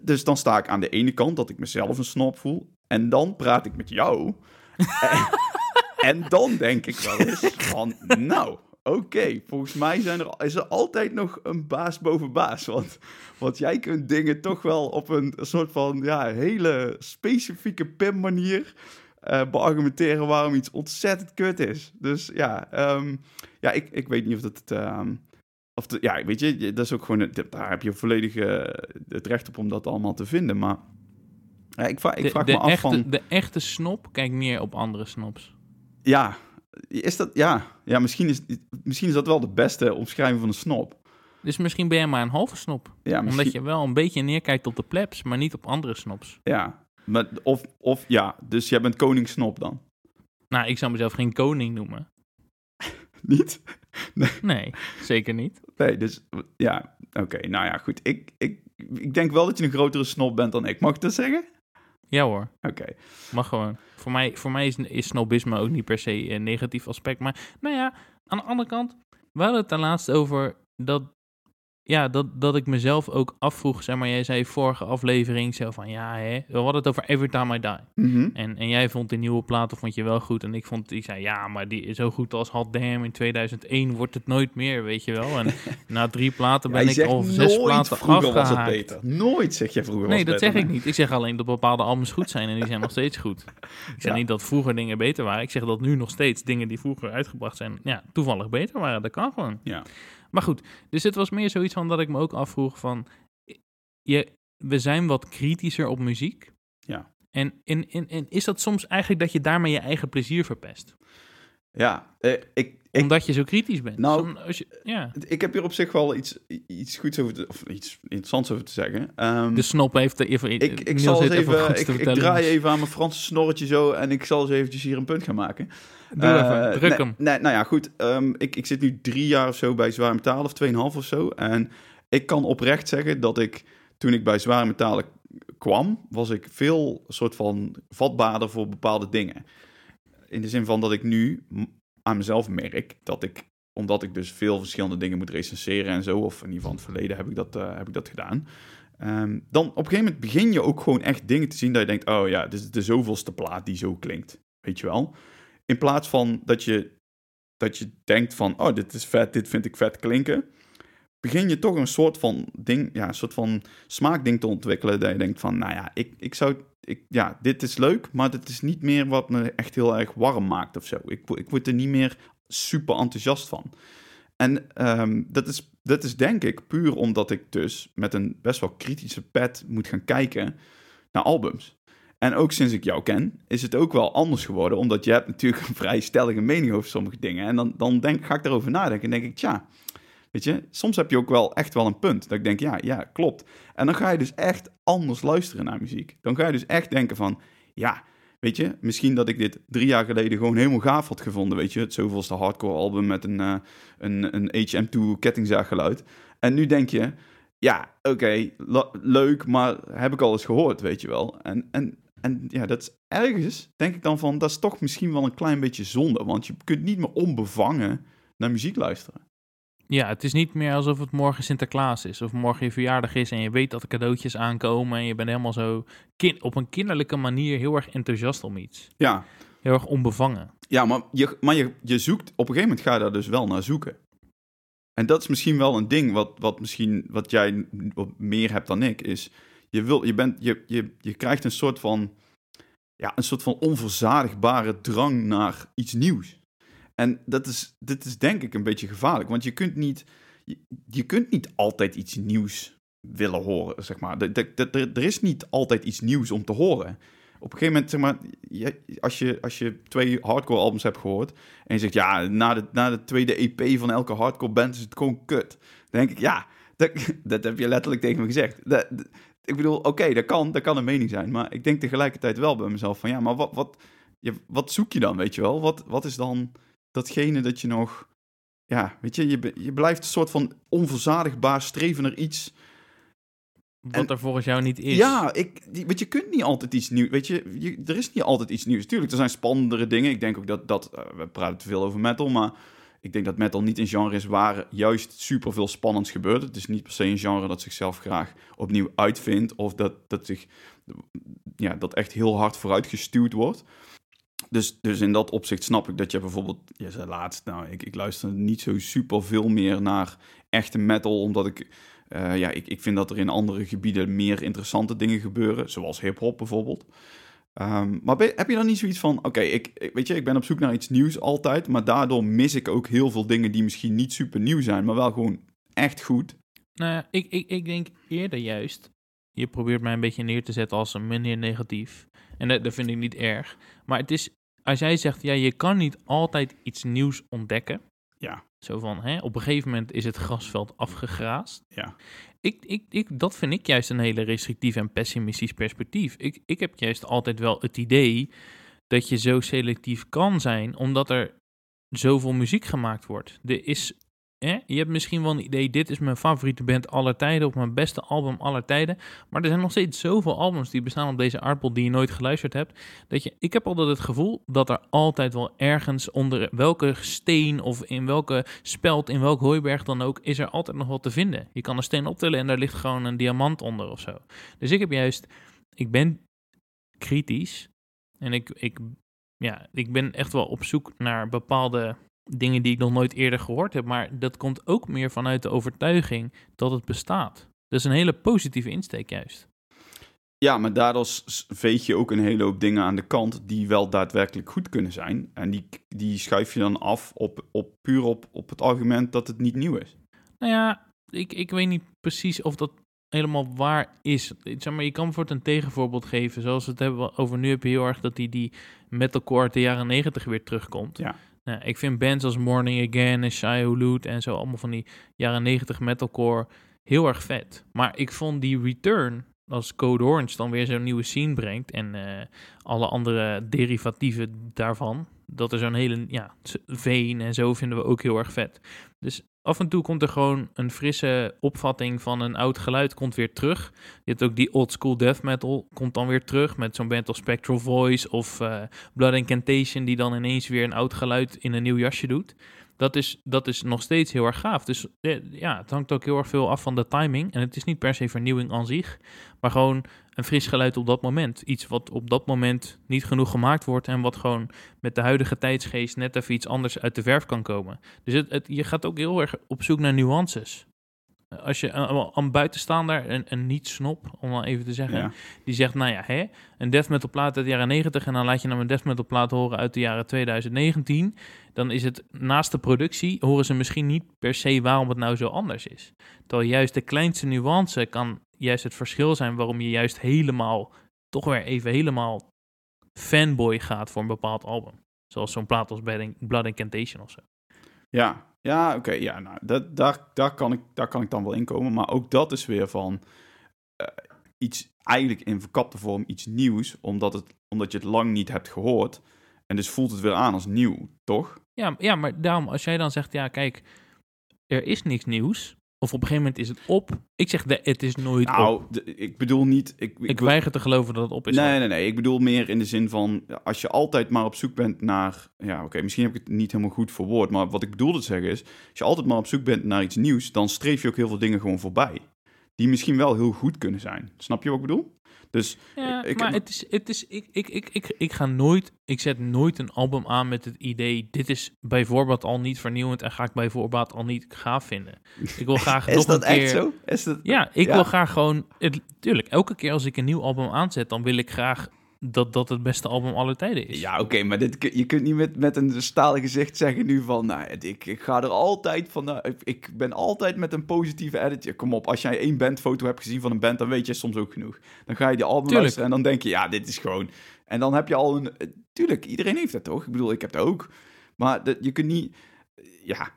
dus dan sta ik aan de ene kant dat ik mezelf een snob voel. En dan praat ik met jou. en, en dan denk ik wel eens van, nou, oké, volgens mij zijn er, is er altijd nog een baas boven baas. Want, want jij kunt dingen toch wel op een soort van ja, hele specifieke pim-manier eh beargumenteren waarom iets ontzettend kut is. Dus ja, ehm, ja ik, ik weet niet of dat... ehm, of de, ja, weet je, dat is ook gewoon, daar heb je volledig eh, het recht op om dat allemaal te vinden. Maar ja, ik, vraag, ik vraag de me af echte, van... de echte snop kijkt meer op andere snops. Ja, is dat, ja, ja misschien, is, misschien is dat wel de beste omschrijving van een snop. Dus misschien ben je maar een halve snop. Ja, misschien, Omdat je wel een beetje neerkijkt op de plebs, maar niet op andere snops. ja, maar, of, of ja, dus jij bent koningssnop dan? Nou, ik zou mezelf geen koning noemen. Niet? Nee, zeker niet. Nee, dus ja, oké, nou ja, goed. Ik, ik, ik denk wel dat je een grotere snop bent dan ik. Mag ik dat zeggen? Ja hoor, Oké. mag gewoon. Voor mij, voor mij is, is snobisme ook niet per se een negatief aspect. Maar nou ja, aan de andere kant, we hadden het daar laatst over dat, ja, dat, dat ik mezelf ook afvroeg. Zeg maar, jij zei vorige aflevering zo van, ja hè, we hadden het over Every Time I Die. Mhm. En, en jij vond die nieuwe platen vond je wel goed. En ik vond, die zei, ja, maar die is zo goed als Hot Damn in 2001 wordt het nooit meer, weet je wel. En na drie platen ben ik al zes platen vroeger was het afgehaakt. beter. Nooit zeg je vroeger Nee, dat beter. zeg ik niet. Ik zeg alleen dat bepaalde albums goed zijn en die zijn nog steeds goed. Ik zeg Ja. niet dat vroeger dingen beter waren. Ik zeg dat nu nog steeds dingen die vroeger uitgebracht zijn, ja, toevallig beter waren. Dat kan gewoon. Ja. Maar goed, dus het was meer zoiets van dat ik me ook afvroeg van, je, we zijn wat kritischer op muziek. Ja. En, en, en, en is dat soms eigenlijk dat je daarmee je eigen plezier verpest? Ja, eh, ik, ik, Omdat je zo kritisch bent. Nou, als je, ja. ik heb hier op zich wel iets, iets goeds over te, of iets interessants over te zeggen. Ehm, De snop heeft er even, ik, ik zal eens even, ik, draai even aan mijn Franse snorretje zo en ik zal eens eventjes hier een punt gaan maken. Doe even, Eh, druk nee, hem. Nee, nou ja, goed. ehm, ik, ik zit nu drie jaar of zo bij Zware Metalen, of tweeënhalf of zo. En ik kan oprecht zeggen dat ik, toen ik bij Zware Metalen kwam, was ik veel soort van vatbaarder voor bepaalde dingen. In de zin van dat ik nu aan mezelf merk dat ik, omdat ik dus veel verschillende dingen moet recenseren en zo, of in ieder geval in het verleden heb ik dat, eh, heb ik dat gedaan. ehm, dan op een gegeven moment begin je ook gewoon echt dingen te zien dat je denkt, oh ja, dit is de zoveelste plaat die zo klinkt. Weet je wel? In plaats van dat je, dat je denkt van, oh, dit is vet, dit vind ik vet klinken. Begin je toch een soort van ding, ja, een soort van smaakding te ontwikkelen. Dat je denkt van, nou ja, ik, ik zou, ik, ja, dit is leuk, maar dit is niet meer wat me echt heel erg warm maakt of zo. Ik, ik word er niet meer super enthousiast van. En ehm, dat, is, dat is denk ik puur omdat ik dus met een best wel kritische pet moet gaan kijken naar albums. En ook sinds ik jou ken, is het ook wel anders geworden. Omdat je hebt natuurlijk een vrij stellige mening over sommige dingen. En dan, dan denk, ga ik daarover nadenken en denk ik, tja, weet je, soms heb je ook wel echt wel een punt. Dat ik denk, ja, ja, klopt. En dan ga je dus echt anders luisteren naar muziek. Dan ga je dus echt denken van, ja, weet je, misschien dat ik dit drie jaar geleden gewoon helemaal gaaf had gevonden. Weet je, het zoveelste hardcore album met een, eh, een, een HM2 kettingzaaggeluid. En nu denk je, ja, oké, leuk, maar heb ik al eens gehoord, weet je wel. En, en, en ja, dat is ergens, denk ik dan van, dat is toch misschien wel een klein beetje zonde. Want je kunt niet meer onbevangen naar muziek luisteren. Ja, het is niet meer alsof het morgen Sinterklaas is of morgen je verjaardag is en je weet dat er cadeautjes aankomen en je bent helemaal zo op een kinderlijke manier heel erg enthousiast om iets. Ja, Heel erg onbevangen. ja maar, je, maar je, je zoekt, op een gegeven moment ga je daar dus wel naar zoeken. En dat is misschien wel een ding wat, wat, misschien, wat jij wat meer hebt dan ik, is je, wil, je, bent, je, je, je krijgt een soort van, ja, een soort van onverzadigbare drang naar iets nieuws. En dat is, dit is denk ik een beetje gevaarlijk, want je kunt niet, je, kunt niet altijd iets nieuws willen horen, zeg maar. Er is niet altijd iets nieuws om te horen. Op een gegeven moment, zeg maar, je- als je, als je twee hardcore albums hebt gehoord en je zegt, ja, na de, na de tweede EP van elke hardcore band is het gewoon kut. Denk ik, ja, dat, dat heb je letterlijk tegen me gezegd. Ik bedoel, oké, dat kan, dat kan een mening zijn, maar ik denk tegelijkertijd wel bij mezelf van, ja, maar wat, wat, wat zoek je dan, weet je wel? Wat, wat is dan datgene dat je nog, ja, weet je, je, je blijft een soort van onverzadigbaar streven naar iets Wat En- er volgens jou niet is. ja, ik, die, weet je, kunt niet altijd iets nieuws. Weet je, je, er is niet altijd iets nieuws. Tuurlijk, er zijn spannendere dingen. Ik denk ook dat, dat eh, we praten te veel over metal, maar ik denk dat metal niet een genre is waar juist super veel spannends gebeurt. Het is niet per se een genre dat zichzelf graag opnieuw uitvindt of dat, dat zich, ja, dat echt heel hard vooruit gestuurd wordt. Dus, dus in dat opzicht snap ik dat je bijvoorbeeld, je zei laatst, nou, ik, ik luister niet zo super veel meer naar echte metal, omdat ik eh, ja, ik, ik vind dat er in andere gebieden meer interessante dingen gebeuren, zoals hip-hop bijvoorbeeld. Ehm, maar heb je dan niet zoiets van: oké, ik, weet je, ik ben op zoek naar iets nieuws altijd, maar daardoor mis ik ook heel veel dingen die misschien niet super nieuw zijn, maar wel gewoon echt goed. Nou ik, ik, ik denk eerder juist. Je probeert mij een beetje neer te zetten als een meneer negatief. En dat, dat vind ik niet erg. Maar het is, als jij zegt, ja, je kan niet altijd iets nieuws ontdekken. Ja. Zo van, hè, op een gegeven moment is het grasveld afgegraasd. Ja. Ik, ik, ik, dat vind ik juist een hele restrictief en pessimistisch perspectief. Ik, ik heb juist altijd wel het idee dat je zo selectief kan zijn, omdat er zoveel muziek gemaakt wordt. Er is je hebt misschien wel een idee, dit is mijn favoriete band aller tijden of mijn beste album aller tijden. Maar er zijn nog steeds zoveel albums die bestaan op deze aardbol die je nooit geluisterd hebt. Dat je, ik heb altijd het gevoel dat er altijd wel ergens onder welke steen of in welke speld, in welk hooiberg dan ook, is er altijd nog wat te vinden. Je kan een steen optillen en daar ligt gewoon een diamant onder of zo. Dus ik heb juist, ik ben kritisch en ik, ik, ja, ik ben echt wel op zoek naar bepaalde dingen die ik nog nooit eerder gehoord heb. Maar dat komt ook meer vanuit de overtuiging dat het bestaat. Dat is een hele positieve insteek juist. Ja, maar daardoor veeg je ook een hele hoop dingen aan de kant die wel daadwerkelijk goed kunnen zijn. En die, die schuif je dan af op, op, puur op, op het argument dat het niet nieuw is. Nou ja, ik, ik weet niet precies of dat helemaal waar is. Zeg maar, je kan voor een tegenvoorbeeld geven. Zoals we het hebben over nu heb je heel erg dat die, die metalcore uit de jaren negentig weer terugkomt. Ja. Nou, ik vind bands als Morning Again en Shy Hulud en zo, allemaal van die jaren 90 metalcore, heel erg vet. Maar ik vond die Return, als Code Orange dan weer zo'n nieuwe scene brengt en uh, alle andere derivatieven daarvan, dat is zo'n hele, ja, veen en zo vinden we ook heel erg vet. Dus af en toe komt er gewoon een frisse opvatting van een oud geluid komt weer terug. Je hebt ook die old school death metal komt dan weer terug met zo'n band als Spectral Voice of uh, Blood Incantation die dan ineens weer een oud geluid in een nieuw jasje doet. Dat is, dat is nog steeds heel erg gaaf. Dus eh, ja, het hangt ook heel erg veel af van de timing. En het is niet per se vernieuwing aan zich, maar gewoon een fris geluid op dat moment. Iets wat op dat moment niet genoeg gemaakt wordt en wat gewoon met de huidige tijdsgeest net even iets anders uit de verf kan komen. Dus het, het, je gaat ook heel erg op zoek naar nuances. Als je een buitenstaander, een, een niet-snop, om dan even te zeggen, die zegt, nou ja, hè, een death metal plaat uit de jaren 90 en dan laat je hem een death metal plaat horen uit de jaren 2019, dan is het naast de productie, horen ze misschien niet per se waarom het nou zo anders is. Terwijl juist de kleinste nuance kan juist het verschil zijn waarom je juist helemaal, toch weer even helemaal fanboy gaat voor een bepaald album. Zoals zo'n plaat als Blood Incantation of zo. Ja, ja oké. ja, nou, dat, daar, daar, kan ik, daar kan ik dan wel in komen. Maar ook dat is weer van uh, iets, eigenlijk in verkapte vorm iets nieuws, omdat, het, omdat je het lang niet hebt gehoord. En dus voelt het weer aan als nieuw, toch? Ja, ja, maar daarom, als jij dan zegt, ja, kijk, er is niks nieuws, of op een gegeven moment is het op. Ik zeg, de, het is nooit nou, op. ik bedoel niet... Ik, ik, weiger te geloven dat het op is. Nee, nee, nee. Ik bedoel meer in de zin van... Als je altijd maar op zoek bent naar... Ja, oké, misschien heb ik het niet helemaal goed verwoord. Maar wat ik bedoelde te zeggen is... Als je altijd maar op zoek bent naar iets nieuws... Dan streef je ook heel veel dingen gewoon voorbij. Die misschien wel heel goed kunnen zijn. Snap je wat ik bedoel? Dus ja, ik, maar het is, het is, ik, ik, ik, ik, ik ga nooit, ik zet nooit een album aan met het idee, dit is bijvoorbeeld al niet vernieuwend en ga ik bijvoorbeeld al niet gaaf vinden. Ik wil graag is nog dat een keer... echt zo? Is dat... Ja, ik wil graag gewoon, het, tuurlijk, elke keer als ik een nieuw album aanzet, dan wil ik graag dat dat het beste album aller tijden is. Ja, oké, maar dit, je kunt niet met, met een stalen gezicht zeggen nu van... Nou, ik, ik ga er altijd van... Nou, ik, ik, ben altijd met een positieve edit. Kom op, als jij één bandfoto hebt gezien van een band... dan weet je soms ook genoeg. Dan ga je die album tuurlijk. luisteren en dan denk je... Ja, dit is gewoon... En dan heb je al een... Tuurlijk, iedereen heeft dat toch? Ik bedoel, ik heb dat ook. Maar dat, je kunt niet... Ja,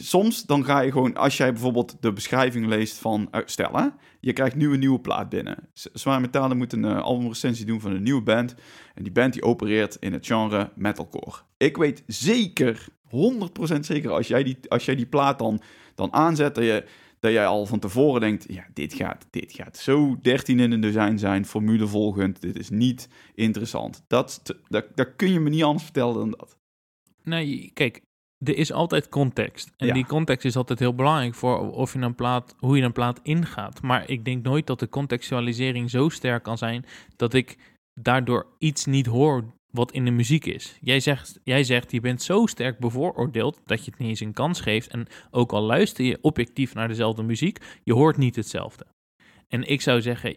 soms dan ga je gewoon, als jij bijvoorbeeld de beschrijving leest van, stel hè, je krijgt nu een nieuwe plaat binnen. Zwaar Metalen moet een uh, albumrecensie doen van een nieuwe band. En die band die opereert in het genre metalcore. Ik weet zeker, 100% zeker, als jij die, als jij die plaat dan, dan aanzet, dat, je, dat jij al van tevoren denkt, ja, dit gaat, dit gaat zo 13 in een dozijn zijn, formule volgend, dit is niet interessant. Dat, dat, dat kun je me niet anders vertellen dan dat. Nee, kijk, er is altijd context. En die context is altijd heel belangrijk voor of je een plaat, hoe je een plaat ingaat. Maar ik denk nooit dat de contextualisering zo sterk kan zijn dat ik daardoor iets niet hoor wat in de muziek is. Jij zegt, jij zegt, je bent zo sterk bevooroordeeld dat je het niet eens een kans geeft. En ook al luister je objectief naar dezelfde muziek, je hoort niet hetzelfde. En ik zou zeggen,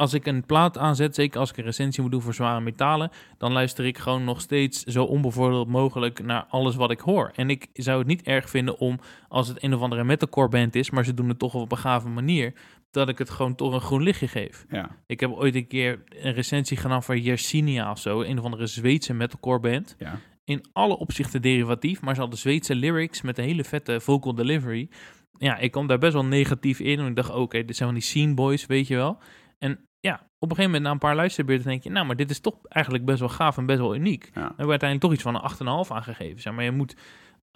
als ik een plaat aanzet, zeker als ik een recensie moet doen voor zware metalen, dan luister ik gewoon nog steeds zo onbevoordeeld mogelijk naar alles wat ik hoor. En ik zou het niet erg vinden om, als het een of andere metalcore band is, maar ze doen het toch op een gave manier, dat ik het gewoon toch een groen lichtje geef. Ja. Ik heb ooit een keer een recensie gedaan voor Yersinia of zo, een of andere Zweedse metalcore band. Ja. In alle opzichten derivatief, maar ze hadden Zweedse lyrics met een hele vette vocal delivery. Ja, ik kwam daar best wel negatief in. En ik dacht, oké, dit zijn van die scene boys, weet je wel. En op een gegeven moment na een paar luisterbeurten denk je, nou, maar dit is toch eigenlijk best wel gaaf en best wel uniek. Ja. hebben we uiteindelijk toch iets van een 8,5 aangegeven. Zeg maar je moet,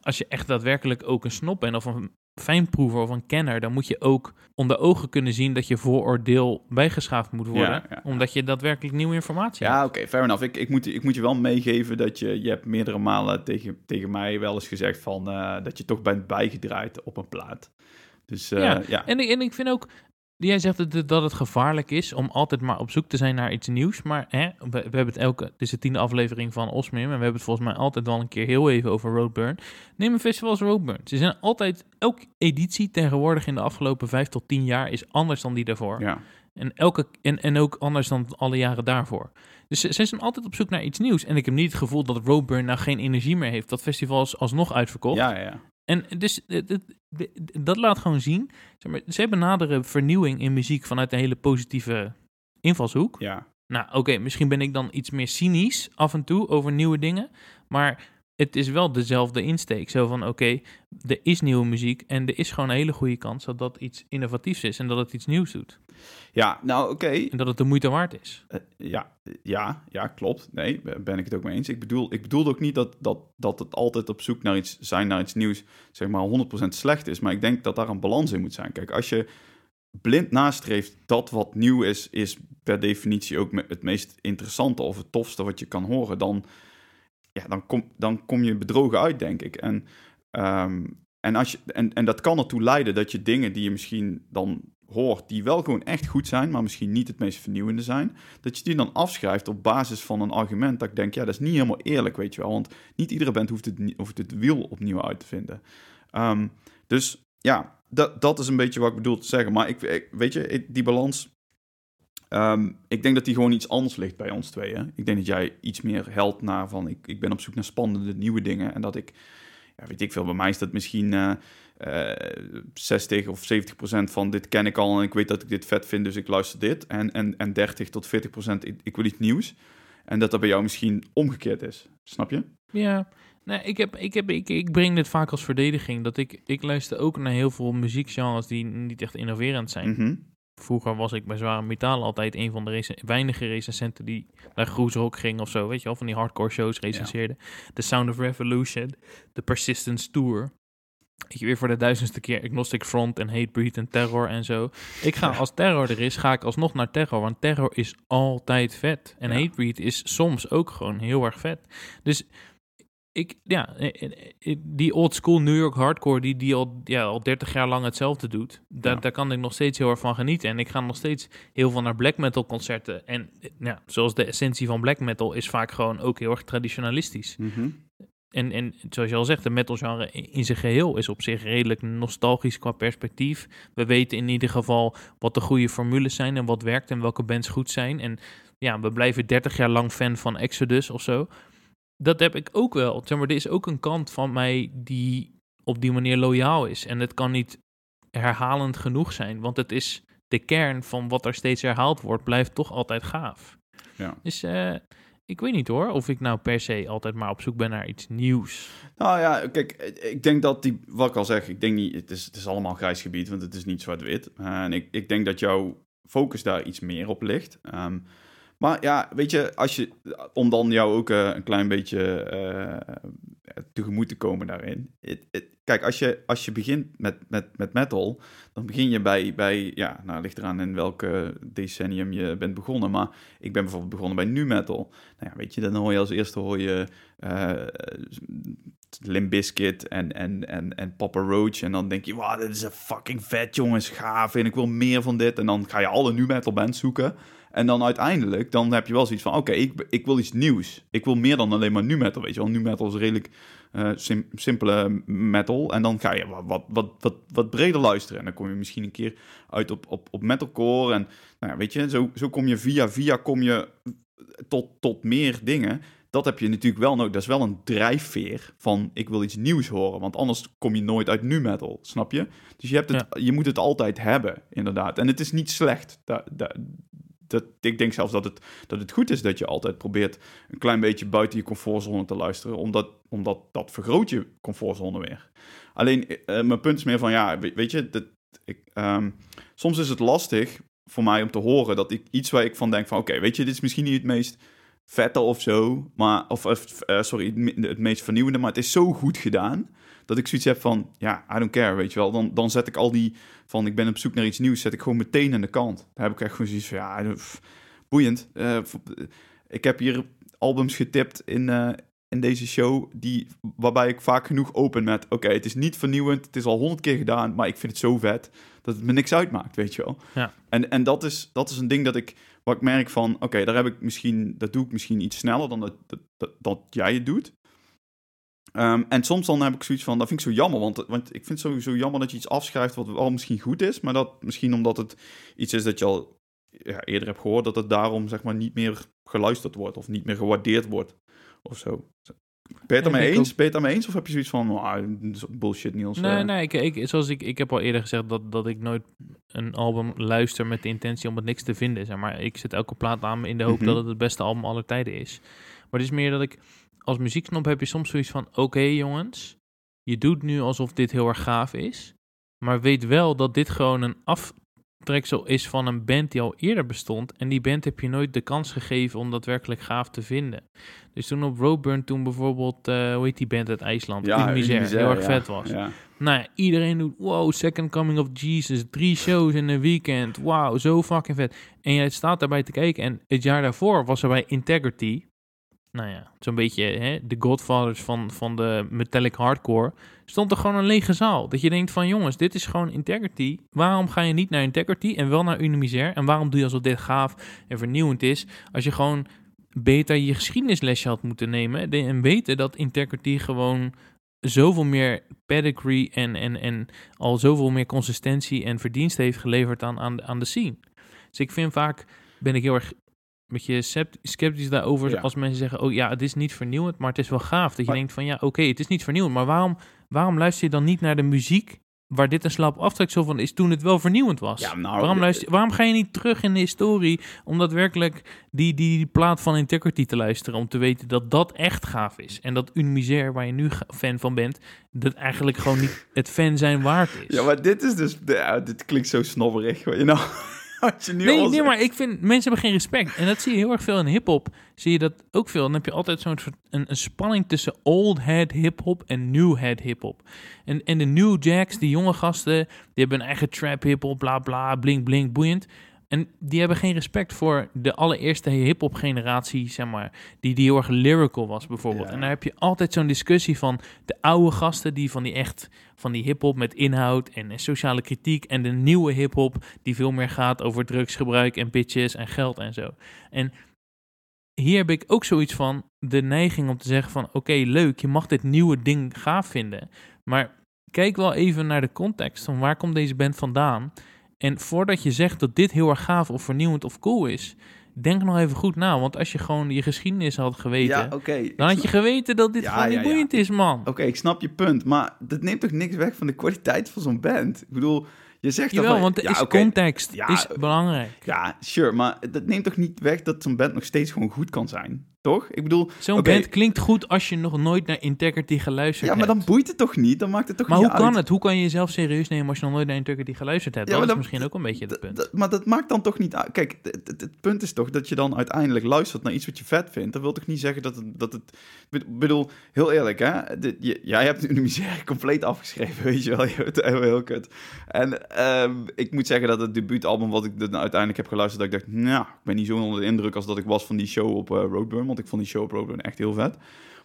als je echt daadwerkelijk ook een snop bent of een fijnproever of een kenner, dan moet je ook onder ogen kunnen zien dat je vooroordeel bijgeschaafd moet worden, Ja, ja. omdat je daadwerkelijk nieuwe informatie hebt. Ja, oké, fair enough. Ik, ik, moet, ik moet je wel meegeven dat je... Je hebt meerdere malen tegen, tegen mij wel eens gezegd van... eh, dat je toch bent bijgedraaid op een plaat. Dus eh, Ja, ja. En, en ik vind ook, jij zegt dat het, dat het gevaarlijk is om altijd maar op zoek te zijn naar iets nieuws. Maar hè, we, we hebben het elke, het is de tiende aflevering van Osmim en we hebben het volgens mij altijd wel een keer heel even over Roadburn. Neem een festival als Roadburn. Ze zijn altijd, elke editie tegenwoordig in de afgelopen vijf tot tien jaar is anders dan die daarvoor. ja. En, elke, en, en ook anders dan alle jaren daarvoor. Dus ze, ze zijn altijd op zoek naar iets nieuws. En ik heb niet het gevoel dat Roadburn nou geen energie meer heeft. Dat festival is alsnog uitverkocht. Ja, ja. En dus eh, dat, laat gewoon zien. Zeg maar, zij benaderen vernieuwing in muziek vanuit een hele positieve invalshoek. ja. Nou, oké, misschien ben ik dan iets meer cynisch af en toe over nieuwe dingen. Maar het is wel dezelfde insteek. Zo van, oké, er is nieuwe muziek en er is gewoon een hele goede kans dat dat iets innovatiefs is en dat het iets nieuws doet. Ja, nou oké. En dat het de moeite waard is. Eh, ja, ja, ja, klopt. Nee, ben ik het ook mee eens. Ik bedoel, ik bedoel ook niet dat, dat, dat het altijd op zoek naar iets zijn, naar iets nieuws, zeg maar 100% slecht is. Maar ik denk dat daar een balans in moet zijn. Kijk, als je blind nastreeft dat wat nieuw is, is per definitie ook het meest interessante of het tofste wat je kan horen, dan, ja, dan, kom, dan kom je bedrogen uit, denk ik. En, ehm, en, als je, en, en dat kan ertoe leiden dat je dingen die je misschien dan hoort, die wel gewoon echt goed zijn, maar misschien niet het meest vernieuwende zijn, dat je die dan afschrijft op basis van een argument dat ik denk, ja, dat is niet helemaal eerlijk, weet je wel. Want niet iedere band hoeft het, hoeft het wiel opnieuw uit te vinden. Ehm, dus ja, dat, dat is een beetje wat ik bedoel te zeggen. Maar ik, weet je, die balans, ehm, ik denk dat die gewoon iets anders ligt bij ons tweeën. Ik denk dat jij iets meer helpt naar van, ik, ik ben op zoek naar spannende nieuwe dingen. En dat ik, ja, weet ik veel, bij mij is dat misschien eh, eh, 60 of 70 procent van dit ken ik al en ik weet dat ik dit vet vind, dus ik luister dit. En, en, en 30 tot 40 procent, ik, ik wil iets nieuws. En dat dat bij jou misschien omgekeerd is. Snap je? Ja, nee, ik, heb, ik, heb, ik, ik breng dit vaak als verdediging. Dat ik, ik luister ook naar heel veel muziekgenres die niet echt innoverend zijn. Mhm. Vroeger was ik bij Zware Metaal altijd een van de rec- weinige recensenten die naar Groesrock ging of zo. Weet je wel, van die hardcore shows recenseerde. The Sound of Revolution, The Persistence Tour. Weet je, weer voor de duizendste keer Agnostic Front en Hatebreed en Terror en zo. Ik ga, als Terror er is, ga ik alsnog naar Terror. Want Terror is altijd vet. En Ja. Hatebreed is soms ook gewoon heel erg vet. Dus ik, ja, eh, eh, eh, die old school New York hardcore die, die al, ja, al 30 jaar lang hetzelfde doet, daar, Ja. daar kan ik nog steeds heel erg van genieten. En ik ga nog steeds heel veel naar black metal concerten. En ja, zoals de essentie van black metal is vaak gewoon ook heel erg traditionalistisch. Mhm. En, en zoals je al zegt, de metalgenre in in zijn geheel is op zich redelijk nostalgisch qua perspectief. We weten in ieder geval wat de goede formules zijn en wat werkt en welke bands goed zijn. En ja, we blijven 30 jaar lang fan van Exodus of zo. Dat heb ik ook wel. Zeg maar, er is ook een kant van mij die op die manier loyaal is. En het kan niet herhalend genoeg zijn, want het is de kern van wat er steeds herhaald wordt, blijft toch altijd gaaf. Ja. Dus eh, ik weet niet hoor, of ik nou per se altijd maar op zoek ben naar iets nieuws. Nou ja, kijk, ik denk dat die, wat ik al zeg, ik denk niet, het is, het is allemaal grijs gebied, want het is niet zwart-wit. en ik, ik denk dat jouw focus daar iets meer op ligt. Ehm, maar ja, weet je, als je, om dan jou ook eh, een klein beetje eh, tegemoet te komen daarin. Kijk, als je, als je begint met, met, met metal, dan begin je bij, bij ja, nou ligt eraan in welke decennium je bent begonnen. Maar ik ben bijvoorbeeld begonnen bij nu metal. Nou ja, weet je, dan hoor je als eerste hoor je Bizkit en, en, en, en Papa Roach. En dan denk je, wauw, dit is een fucking vet, jongens, gaaf. En ik wil meer van dit. En dan ga je alle nu metal bands zoeken. En dan uiteindelijk, dan heb je wel zoiets van, oké, ik, ik wil iets nieuws. Ik wil meer dan alleen maar nu metal, weet je wel. Nu metal is redelijk eh, sim- simpele metal. En dan ga je wat, wat, wat, wat, wat breder luisteren. En dan kom je misschien een keer uit op, op, op metalcore. En nou ja, weet je, zo, zo kom je via via kom je tot, tot meer dingen. Dat heb je natuurlijk wel nodig. Dat is wel een drijfveer van ik wil iets nieuws horen. Want anders kom je nooit uit nu metal, snap je? Dus je, hebt het, je moet het altijd hebben, inderdaad. En het is niet slecht. Dat, dat, ik denk zelfs dat het, dat het goed is dat je altijd probeert een klein beetje buiten je comfortzone te luisteren. Omdat, omdat dat vergroot je comfortzone weer. Alleen, eh, mijn punt is meer van, ja, weet, je, dat, ik, ehm, soms is het lastig voor mij om te horen dat ik iets waar ik van denk van, oké, weet je, dit is misschien niet het meest vette of zo. Maar, of uh, sorry, het meest vernieuwende. Maar het is zo goed gedaan. Dat ik zoiets heb van, ja, I don't care, weet je wel. Dan, dan zet ik al die van, ik ben op zoek naar iets nieuws, zet ik gewoon meteen aan de kant. Daar heb ik echt gewoon zoiets van, ja, boeiend. Uh, ik heb hier albums getipt in, uh, in deze show, die, waarbij ik vaak genoeg open met, oké, het is niet vernieuwend, het is al honderd keer gedaan, maar ik vind het zo vet dat het me niks uitmaakt, weet je wel. Ja. En, en dat, is, dat is een ding dat ik, wat ik merk van, oké, daar heb ik misschien, dat doe ik misschien iets sneller dan dat, dat, dat, dat jij het doet. Um, en soms dan heb ik zoiets van, dat vind ik zo jammer, want, want ik vind het sowieso jammer dat je iets afschrijft wat al misschien goed is, maar dat misschien omdat het iets is dat je al ja, eerder hebt gehoord, dat het daarom zeg maar niet meer geluisterd wordt of niet meer gewaardeerd wordt of zo. Ben je het daarmee eens? Ben je het daarmee eens? Of heb je zoiets van, oh, bullshit Niels? Nee, uh... nee, ik, ik, zoals ik, ik heb al eerder gezegd dat, dat ik nooit een album luister met de intentie om het niks te vinden. Zeg maar ik zet elke plaat aan in de hoop mm -hmm. dat het het beste album aller tijden is. Maar het is meer dat ik, als muziekknop heb je soms zoiets van, oké okay, jongens, je doet nu alsof dit heel erg gaaf is. Maar weet wel dat dit gewoon een aftreksel is van een band die al eerder bestond. En die band heb je nooit de kans gegeven om dat werkelijk gaaf te vinden. Dus toen op Roadburn, toen bijvoorbeeld, uh, hoe heet die band uit IJsland? Ja, Misère, heel erg ja, vet was. Ja. Nou ja, iedereen doet, wow, Second Coming of Jesus, drie shows in een weekend, wow, zo fucking vet. En jij staat daarbij te kijken en het jaar daarvoor was er bij Integrity, nou ja, zo'n beetje hè, de godfathers van, van de metallic hardcore, stond er gewoon een lege zaal. Dat je denkt van jongens, dit is gewoon Integrity. Waarom ga je niet naar Integrity en wel naar Unimisair? En waarom doe je alsof dit gaaf en vernieuwend is, als je gewoon beter je geschiedenislesje had moeten nemen en weten dat Integrity gewoon zoveel meer pedigree en, en, en al zoveel meer consistentie en verdienst heeft geleverd aan, aan, aan de scene. Dus ik vind vaak, ben ik heel erg beetje sceptisch daarover ja. als mensen zeggen, oh ja, het is niet vernieuwend, maar het is wel gaaf. Dat je denkt van, ja, oké, okay, het is niet vernieuwend, maar waarom, waarom luister je dan niet naar de muziek waar dit een slap aftreksel van is toen het wel vernieuwend was? Ja, nou, waarom, luister, waarom ga je niet terug in de historie om daadwerkelijk die, die, die plaat van Integrity te luisteren, om te weten dat dat echt gaaf is. En dat Unimisaire, waar je nu fan van bent, dat eigenlijk gewoon niet het fan zijn waard is. Ja, maar dit is dus, ja, dit klinkt zo snobberig, weet je nou nee, nee, maar ik vind mensen hebben geen respect. En dat zie je heel erg veel in hip-hop. Zie je dat ook veel. Dan heb je altijd zo'n een, een spanning tussen old head hip-hop en new head hip-hop. En, en de new jacks, die jonge gasten, die hebben een eigen trap hip-hop, bla bla, blink blink, boeiend. En die hebben geen respect voor de allereerste hip-hop generatie, zeg maar, die, die heel erg lyrical was, bijvoorbeeld. En daar heb je altijd zo'n discussie van de oude gasten die van die echt van die hip-hop met inhoud en, sociale kritiek. En de nieuwe hip-hop die veel meer gaat over drugsgebruik en bitches en geld en zo. En hier heb ik ook zoiets van de neiging om te zeggen van oké, leuk, je mag dit nieuwe ding gaaf vinden. Maar kijk wel even naar de context van waar komt deze band vandaan. En voordat je zegt dat dit heel erg gaaf of vernieuwend of cool is, denk nog even goed na. Want als je gewoon je geschiedenis had geweten, ja, okay. dan had je geweten dat dit ja, gewoon niet ja, boeiend is, man. Oké, ik snap je punt. Maar dat neemt toch niks weg van de kwaliteit van zo'n band? Ik bedoel, je zegt Jawel, dat... want is okay. context is belangrijk. Ja, sure. Maar dat neemt toch niet weg dat zo'n band nog steeds gewoon goed kan zijn? Toch? Ik bedoel... Zo'n okay. band klinkt goed als je nog nooit naar Integrity geluisterd hebt. Ja, maar dan boeit het toch niet? Dan maakt het toch maar niet hoe kan het? Hoe kan je jezelf serieus nemen als je nog nooit naar Integrity geluisterd hebt? Ja, dat is misschien ook een beetje het punt. Maar dat maakt dan toch niet uit. Kijk, het, punt is toch dat je dan uiteindelijk luistert naar iets wat je vet vindt. Dat wil toch niet zeggen dat het... Dat het ik bedoel, heel eerlijk, hè? Jij hebt de misère compleet afgeschreven, weet je wel. Je hebt heel, heel kut. En um, ik moet zeggen dat het debuutalbum wat ik uiteindelijk heb geluisterd, dat ik dacht, nou, ik ben niet zo onder de indruk als dat ik was van die show op uh, Roadburn. Want ik vond die show echt heel vet.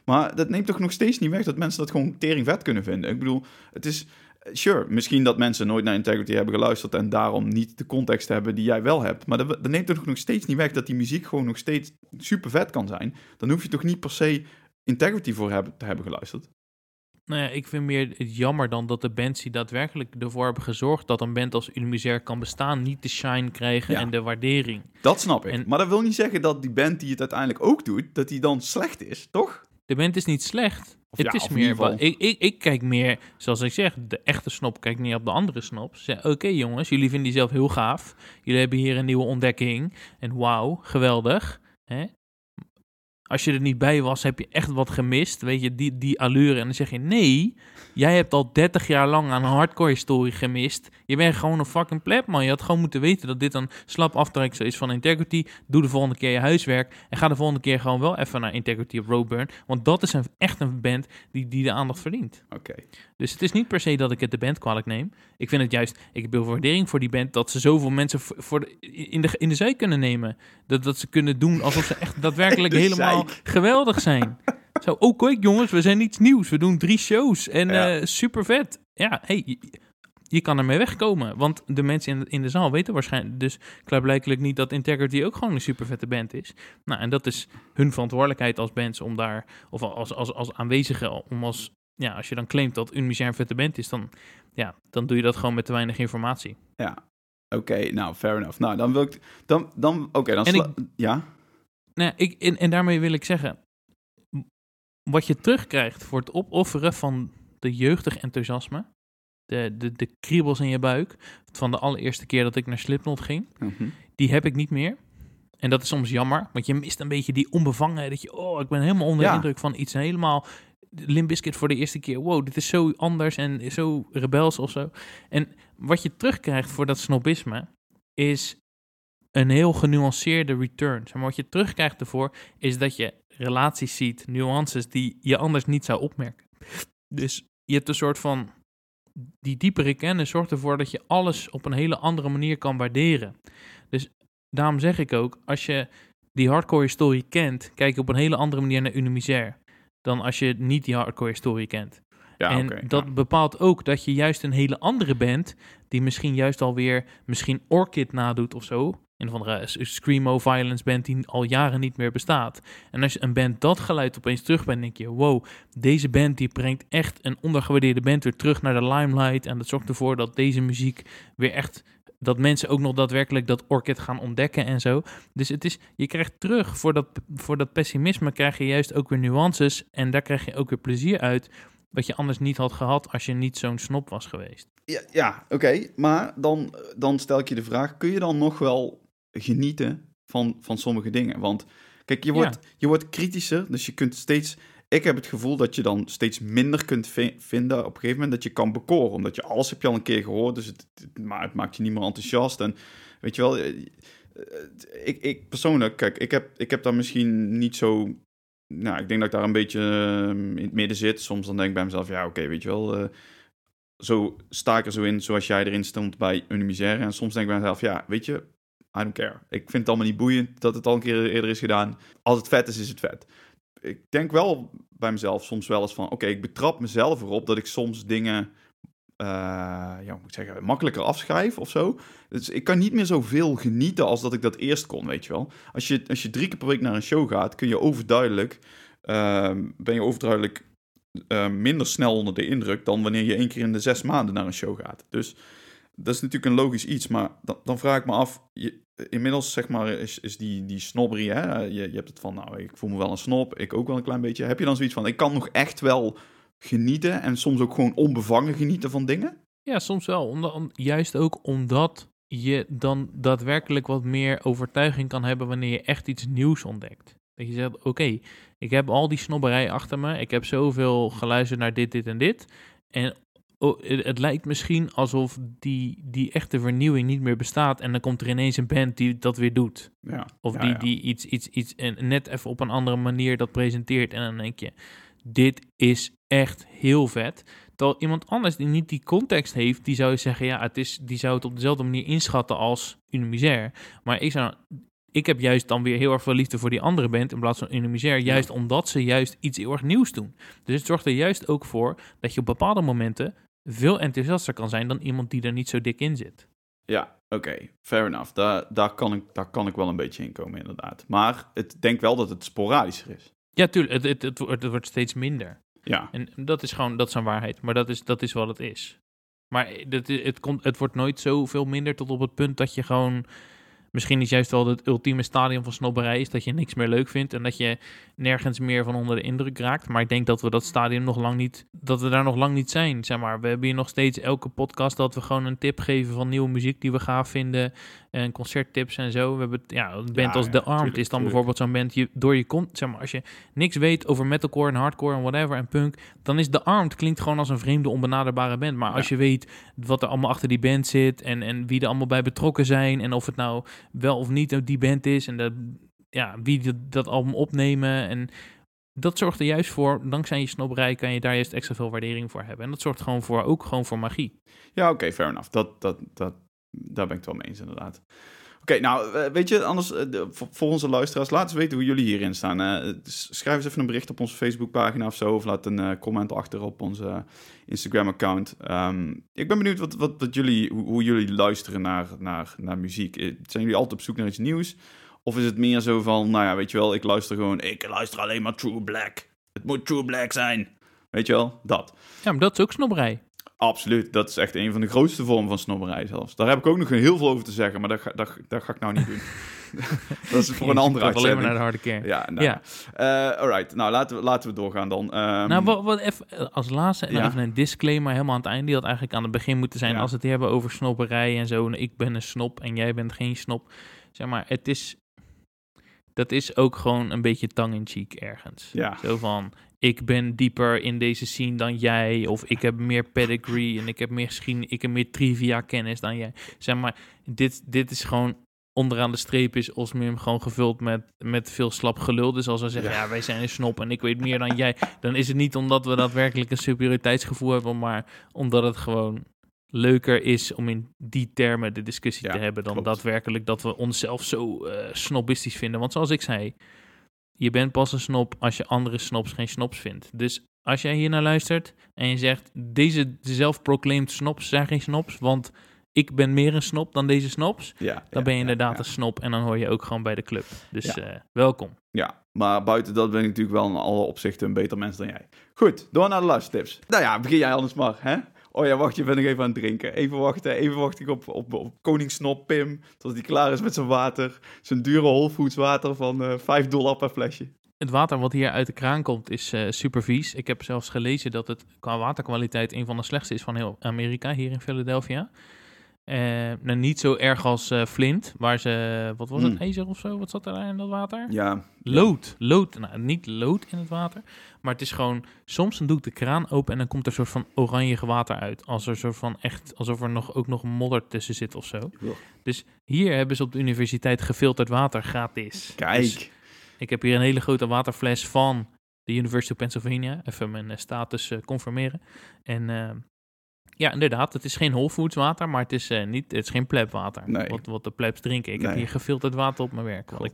Maar dat neemt toch nog steeds niet weg dat mensen dat gewoon tering vet kunnen vinden. Ik bedoel, het is... Sure, misschien dat mensen nooit naar Integrity hebben geluisterd en daarom niet de context hebben die jij wel hebt. Maar dat, dat neemt toch nog steeds niet weg dat die muziek gewoon nog steeds super vet kan zijn. Dan hoef je toch niet per se Integrity voor hebben, te hebben geluisterd. Nou ja, ik vind meer het jammer dan dat de bands die daadwerkelijk ervoor hebben gezorgd dat een band als Illumisair kan bestaan, niet de shine krijgen en de waardering. Dat snap ik. maar dat wil niet zeggen dat die band die het uiteindelijk ook doet, dat die dan slecht is, toch? De band is niet slecht. Of het ja, is meer wat. Ik, ik, ik kijk meer, zoals ik zeg, de echte snop kijkt niet op de andere snop. Zeg, oké jongens, jullie vinden die zelf heel gaaf. Jullie hebben hier een nieuwe ontdekking. En wauw, geweldig. Hè? Als je er niet bij was, heb je echt wat gemist. Weet je, die, die allure. En dan zeg je, nee, jij hebt al 30 jaar lang aan een hardcore historie gemist. Je bent gewoon een fucking pleb, man. Je had gewoon moeten weten dat dit een slap aftreksel is van Integrity. Doe de volgende keer je huiswerk. En ga de volgende keer gewoon wel even naar Integrity of Roadburn. Want dat is een, echt een band die, die de aandacht verdient. Oké. Dus het is niet per se dat ik het de band kwalijk neem. Ik vind het juist, ik heb heel veel waardering voor die band, dat ze zoveel mensen voor de, in, de, in de zij kunnen nemen. Dat, dat ze kunnen doen alsof ze echt daadwerkelijk helemaal geweldig zijn. Zo, oh kijk jongens, we zijn iets nieuws. We doen drie shows en Ja. super vet. Ja, hey, je, je kan ermee wegkomen. Want de mensen in, in de zaal weten waarschijnlijk dus klaarblijkelijk niet dat Integrity ook gewoon een super vette band is. Nou, en dat is hun verantwoordelijkheid als bands om daar, of als, als, als aanwezige, om als, ja, als je dan claimt dat Unimisair een vette band is, dan, ja, dan doe je dat gewoon met te weinig informatie. Ja. Oké, nou, fair enough. Nou, dan wil ik... Dan, dan, Oké, dan... Ja? Nou, ik, en, en daarmee wil ik zeggen, wat je terugkrijgt voor het opofferen van de jeugdig enthousiasme, de, de, de kriebels in je buik, van de allereerste keer dat ik naar Slipknot ging, Mhm. die heb ik niet meer. En dat is soms jammer, want je mist een beetje die onbevangenheid. Dat je, oh, ik ben helemaal onder de indruk van iets helemaal... Limp Bizkit voor de eerste keer. Wow, dit is zo anders en zo rebels of zo. En wat je terugkrijgt voor dat snobisme is een heel genuanceerde return. Zeg maar, wat je terugkrijgt ervoor is dat je relaties ziet, nuances die je anders niet zou opmerken. Dus je hebt een soort van... Die diepere kennis zorgt ervoor dat je alles op een hele andere manier kan waarderen. Dus daarom zeg ik ook, als je die hardcore historie kent, kijk je op een hele andere manier naar Unimisair dan als je niet die hardcore historie kent. Ja, en dat ja. bepaalt ook dat je juist een hele andere band, die misschien juist alweer, misschien Orchid nadoet of zo, een van de screamo violence band die al jaren niet meer bestaat. En als je een band dat geluid opeens terug bent, denk je, wow, deze band die brengt echt een ondergewaardeerde band weer terug naar de limelight. En dat zorgt ervoor dat deze muziek weer echt, dat mensen ook nog daadwerkelijk dat Orchid gaan ontdekken en zo. Dus het is, je krijgt terug voor dat, voor dat pessimisme krijg je juist ook weer nuances en daar krijg je ook weer plezier uit. Wat je anders niet had gehad als je niet zo'n snop was geweest. Ja, ja oké. Maar dan, dan stel ik je de vraag, kun je dan nog wel genieten van, van sommige dingen? Want kijk, je wordt, je wordt kritischer, dus je kunt steeds... Ik heb het gevoel dat je dan steeds minder kunt vi- vinden op een gegeven moment dat je kan bekoren. Omdat je alles heb je al een keer gehoord, dus het, het, ma- het maakt je niet meer enthousiast. En weet je wel, eh, eh, ik, ik persoonlijk, kijk, ik heb, ik heb daar misschien niet zo... Nou, ik denk dat ik daar een beetje eh, in het midden zit. Soms dan denk ik bij mezelf, ja, oké, weet je wel... zo sta ik er zo in zoals jij erin stond bij Unimisaire. En soms denk ik bij mezelf, ja, weet je, I don't care. Ik vind het allemaal niet boeiend dat het al een keer eerder is gedaan. Als het vet is, is het vet. Ik denk wel bij mezelf soms wel eens van, oké, ik betrap mezelf erop dat ik soms dingen, eh, ja, moet zeggen, makkelijker afschrijf of zo. Dus ik kan niet meer zoveel genieten als dat ik dat eerst kon, weet je wel. Als je, als je drie keer per week naar een show gaat, kun je overduidelijk, ehm, ben je overduidelijk eh, minder snel onder de indruk dan wanneer je één keer in de zes maanden naar een show gaat. Dus dat is natuurlijk een logisch iets, maar dan, dan vraag ik me af, inmiddels zeg maar is, is die, die snobberie, hè? Je, je hebt het van, nou, ik voel me wel een snob, ik ook wel een klein beetje. Heb je dan zoiets van, ik kan nog echt wel genieten en soms ook gewoon onbevangen genieten van dingen? Ja, soms wel. Juist ook omdat je dan daadwerkelijk wat meer overtuiging kan hebben wanneer je echt iets nieuws ontdekt. Dat je zegt, oké, ik heb al die snobberij achter me. Ik heb zoveel geluisterd naar dit, dit en dit. En oh, het, lijkt misschien alsof die, die echte vernieuwing niet meer bestaat. En dan komt er ineens een band die dat weer doet. Ja. Of Ja, die, ja. die iets, iets, iets en net even op een andere manier dat presenteert. En dan denk je, dit is echt heel vet. Terwijl iemand anders die niet die context heeft, die zou zeggen, ja, het is, die zou het op dezelfde manier inschatten als Unimisair. Maar ik zou, ik heb juist dan weer heel erg veel liefde voor die andere band in plaats van Unimisair, juist omdat ze juist iets heel erg nieuws doen. Dus het zorgt er juist ook voor dat je op bepaalde momenten veel enthousiaster kan zijn dan iemand die er niet zo dik in zit. Ja, oké, fair enough. Daar, daar, kan ik, daar kan ik wel een beetje in komen, inderdaad. Maar ik denk wel dat het sporadischer is. Ja, tuurlijk, het, het, het, wordt- het wordt steeds minder. Ja, En dat is gewoon, dat is een waarheid. Maar dat is, dat is wat het is. Maar het, het, komt, het wordt nooit zoveel minder tot op het punt dat je gewoon... Misschien is juist wel het ultieme stadium van snobberij is dat je niks meer leuk vindt en dat je nergens meer van onder de indruk raakt. Maar ik denk dat we dat stadium nog lang niet, dat we daar nog lang niet zijn. Zeg maar, we hebben hier nog steeds elke podcast dat we gewoon een tip geven van nieuwe muziek die we gaaf vinden. En concerttips en zo. We hebben, het- ja, een band Ja, als ja, The Armed tuurlijk, is dan tuurlijk. bijvoorbeeld zo'n band, je, door je komt, zeg maar, als je niks weet over metalcore en hardcore en whatever en punk, dan is The Armed klinkt gewoon als een vreemde, onbenaderbare band. Maar als je weet wat er allemaal achter die band zit en, en wie er allemaal bij betrokken zijn en of het nou wel of niet die band is en dat, ja, wie dat, dat album opnemen en dat zorgt er juist voor, dankzij je snobberij kan je daar juist extra veel waardering voor hebben. En dat zorgt gewoon voor, ook gewoon voor magie. Ja, oké, fair enough. Dat, dat, dat, daar ben ik het wel mee eens, inderdaad. Oké, nou, eh, weet je, anders eh, voor, onze luisteraars, laat eens weten hoe jullie hierin staan. Eh, s- schrijf eens even een bericht op onze Facebookpagina of zo, of laat een eh, comment achter op onze Instagram-account. Ehm, ik ben benieuwd wat, wat, wat jullie, hoe, jullie luisteren naar, naar, naar muziek. Zijn jullie altijd op zoek naar iets nieuws? Of is het meer zo van, nou ja, weet je wel, ik luister gewoon, ik luister alleen maar True Black. Het moet True Black zijn. Weet je wel, dat. Ja, maar dat is ook snobberij. Absoluut, dat is echt een van de grootste vormen van snobberij zelfs. Daar heb ik ook nog heel veel over te zeggen, maar dat ga, dat, dat ga ik nou niet doen. dat is voor een andere toch alleen maar naar uitzending. de harde kern. Ja, nou, Ja. Eh, alright, nou laten we, laten we doorgaan dan. Ehm, Nou, wat, wat even, eh, als laatste en Ja. even een disclaimer helemaal aan het einde. Die had eigenlijk aan het begin moeten zijn. Ja. Als we het hebben over snobberij en zo. Ik ben een snop en jij bent geen snop. Zeg maar, het is... Dat is ook gewoon een beetje tang-in-cheek ergens. Ja. Zo van, ik ben dieper in deze scene dan jij. Of ik heb meer pedigree en ik heb meer geschiedenis. Ik heb meer trivia kennis dan jij. Zeg maar, dit, dit is gewoon onderaan de streep is Osmium gewoon gevuld met, met veel slap gelul. Dus als we zeggen, ja. Ja. wij zijn een snop en ik weet meer dan jij, dan is het niet omdat we daadwerkelijk een superioriteitsgevoel hebben, maar omdat het gewoon leuker is om in die termen de discussie Ja, te hebben dan klopt. daadwerkelijk dat we onszelf zo eh snobistisch vinden. Want zoals ik zei, je bent pas een snop als je andere snobs geen snobs vindt. Dus als jij hier naar luistert en je zegt, deze zelf-proclaimed snobs zijn geen snobs, want ik ben meer een snop dan deze snobs, ja, dan ja, ben je inderdaad ja. een snop en dan hoor je ook gewoon bij de club. Dus eh, welkom. Ja, maar buiten dat ben ik natuurlijk wel in alle opzichten een beter mens dan jij. Goed, door naar de luistertips. Nou ja, begin jij anders maar, hè? Oh ja, wacht, je bent nog even aan het drinken. Even wachten, even wacht ik op, op, op Koningsnop Pim, tot hij klaar is met zijn water. Zijn dure Whole Foods water van eh 5 dollar per flesje. Het water wat hier uit de kraan komt is eh, super vies. Ik heb zelfs gelezen dat het qua waterkwaliteit een van de slechtste is van heel Amerika, hier in Philadelphia. Eh, nou, niet zo erg als eh, Flint, waar ze, wat was het, Mm. ijzer of zo? Wat zat er in dat water? Ja, Lood, lood, nou niet lood in het water, maar het is gewoon, soms dan doe ik de kraan open en dan komt er een soort van oranje water uit. Als er soort van echt, alsof er nog, ook nog modder tussen zit of zo. Ja. Dus hier hebben ze op de universiteit gefilterd water gratis. kijk. Dus ik heb hier een hele grote waterfles van de University of Pennsylvania. Even mijn eh, status confirmeren. En eh, ja, inderdaad, het is geen Whole Foods water, maar het is, eh, niet, het is geen plebwater. Nee. Wat, wat de plebs drinken. Ik heb hier gefilterd water op mijn werk. Wat ik,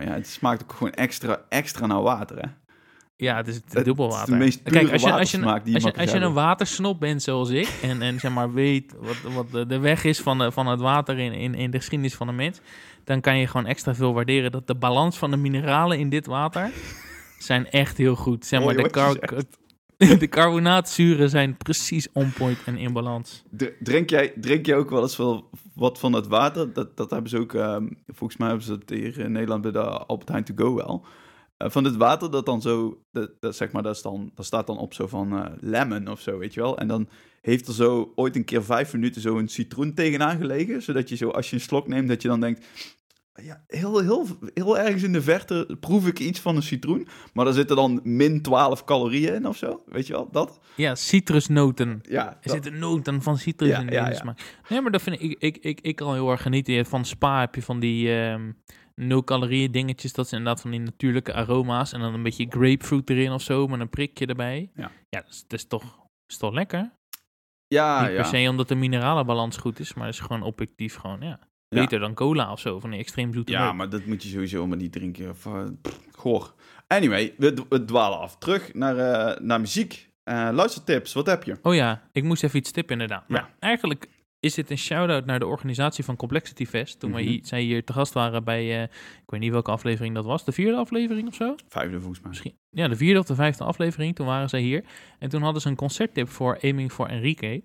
ja, het smaakt ook gewoon extra, extra naar water, hè? ja, het is het Het dubbel water. meest pure Kijk, als je, als je, als je, als een watersnop bent zoals ik, en, en zeg maar weet wat, wat de, de weg is van, de, van het water in, in, in de geschiedenis van de mens, dan kan je gewoon extra veel waarderen dat de balans van de mineralen in dit water zijn echt heel goed. Zeg maar, Mooi de, de carbonaatzuren zijn precies on point en in balans. Drink jij, drink jij ook wel eens wel wat van het water? Dat, dat hebben ze ook, ehm, volgens mij hebben ze het hier in Nederland bij de Albert Heijn To Go wel. Eh, van het water dat dan zo, dat, dat, zeg maar, dat, is dan, dat staat dan op zo van eh, lemon of zo, weet je wel. En dan heeft er zo ooit een keer vijf minuten zo een citroen tegenaan gelegen. Zodat je zo, als je een slok neemt, dat je dan denkt... Ja, heel, heel, heel ergens in de verte proef ik iets van een citroen. Maar daar zitten dan min 12 calorieën in of zo. Weet je wel, dat? Ja, citrusnoten. Ja, Er zitten noten van citrus Ja, in ja. Nee, maar dat vind ik, ik, ik, ik kan heel erg genieten. Van Spa heb je van die ehm nul calorieën dingetjes. Dat zijn inderdaad van die natuurlijke aroma's. En dan een beetje grapefruit erin of zo, met een prikje erbij. Ja. Ja, dat is, dat is toch, is toch lekker? ja, Niet ja. per se omdat de mineralenbalans goed is, maar het is gewoon objectief gewoon, ja. Beter dan cola of zo, van die extreem zoete Ja, maar dat moet je sowieso maar niet drinken. Of, pff, goor. Anyway, we, dwalen af. Terug naar, eh, naar muziek. Eh, luistertips, wat heb je? Oh ja, ik moest even iets tippen inderdaad. Ja. Maar eigenlijk is dit een shout-out naar de organisatie van Complexity Fest. Toen Mhm. wij zij hier te gast waren bij, ik weet niet welke aflevering dat was, de vierde aflevering of zo? Vijfde volgens mij. Misschien, ja, de vierde of de vijfde aflevering, toen waren zij hier. En toen hadden ze een concerttip voor Aiming for Enrique.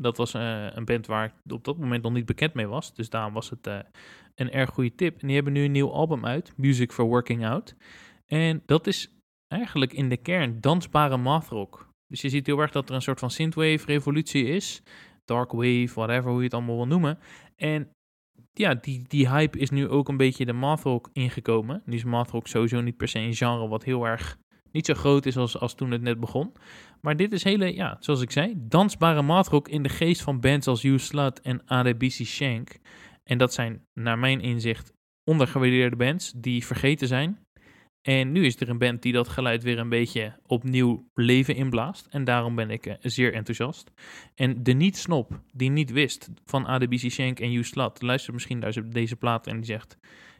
Dat was eh, een band waar ik op dat moment nog niet bekend mee was. Dus daarom was het eh, een erg goede tip. En die hebben nu een nieuw album uit, Music for Working Out. En dat is eigenlijk in de kern dansbare mathrock. Dus je ziet heel erg dat er een soort van synthwave revolutie is. Dark wave, whatever, hoe je het allemaal wil noemen. En ja, die, die hype is nu ook een beetje de mathrock ingekomen. Nu is mathrock sowieso niet per se een genre wat heel erg niet zo groot is als, als toen het net begon. Maar dit is hele, ja, zoals ik zei, dansbare mathrock in de geest van bands als You Slut en ADBC Shank. En dat zijn, naar mijn inzicht, ondergewaardeerde bands die vergeten zijn. En nu is er een band die dat geluid weer een beetje opnieuw leven inblaast. En daarom ben ik eh, zeer enthousiast. En de niet-snop die niet wist van ADBC Shank en You Slut, luistert misschien naar deze plaat en die zegt...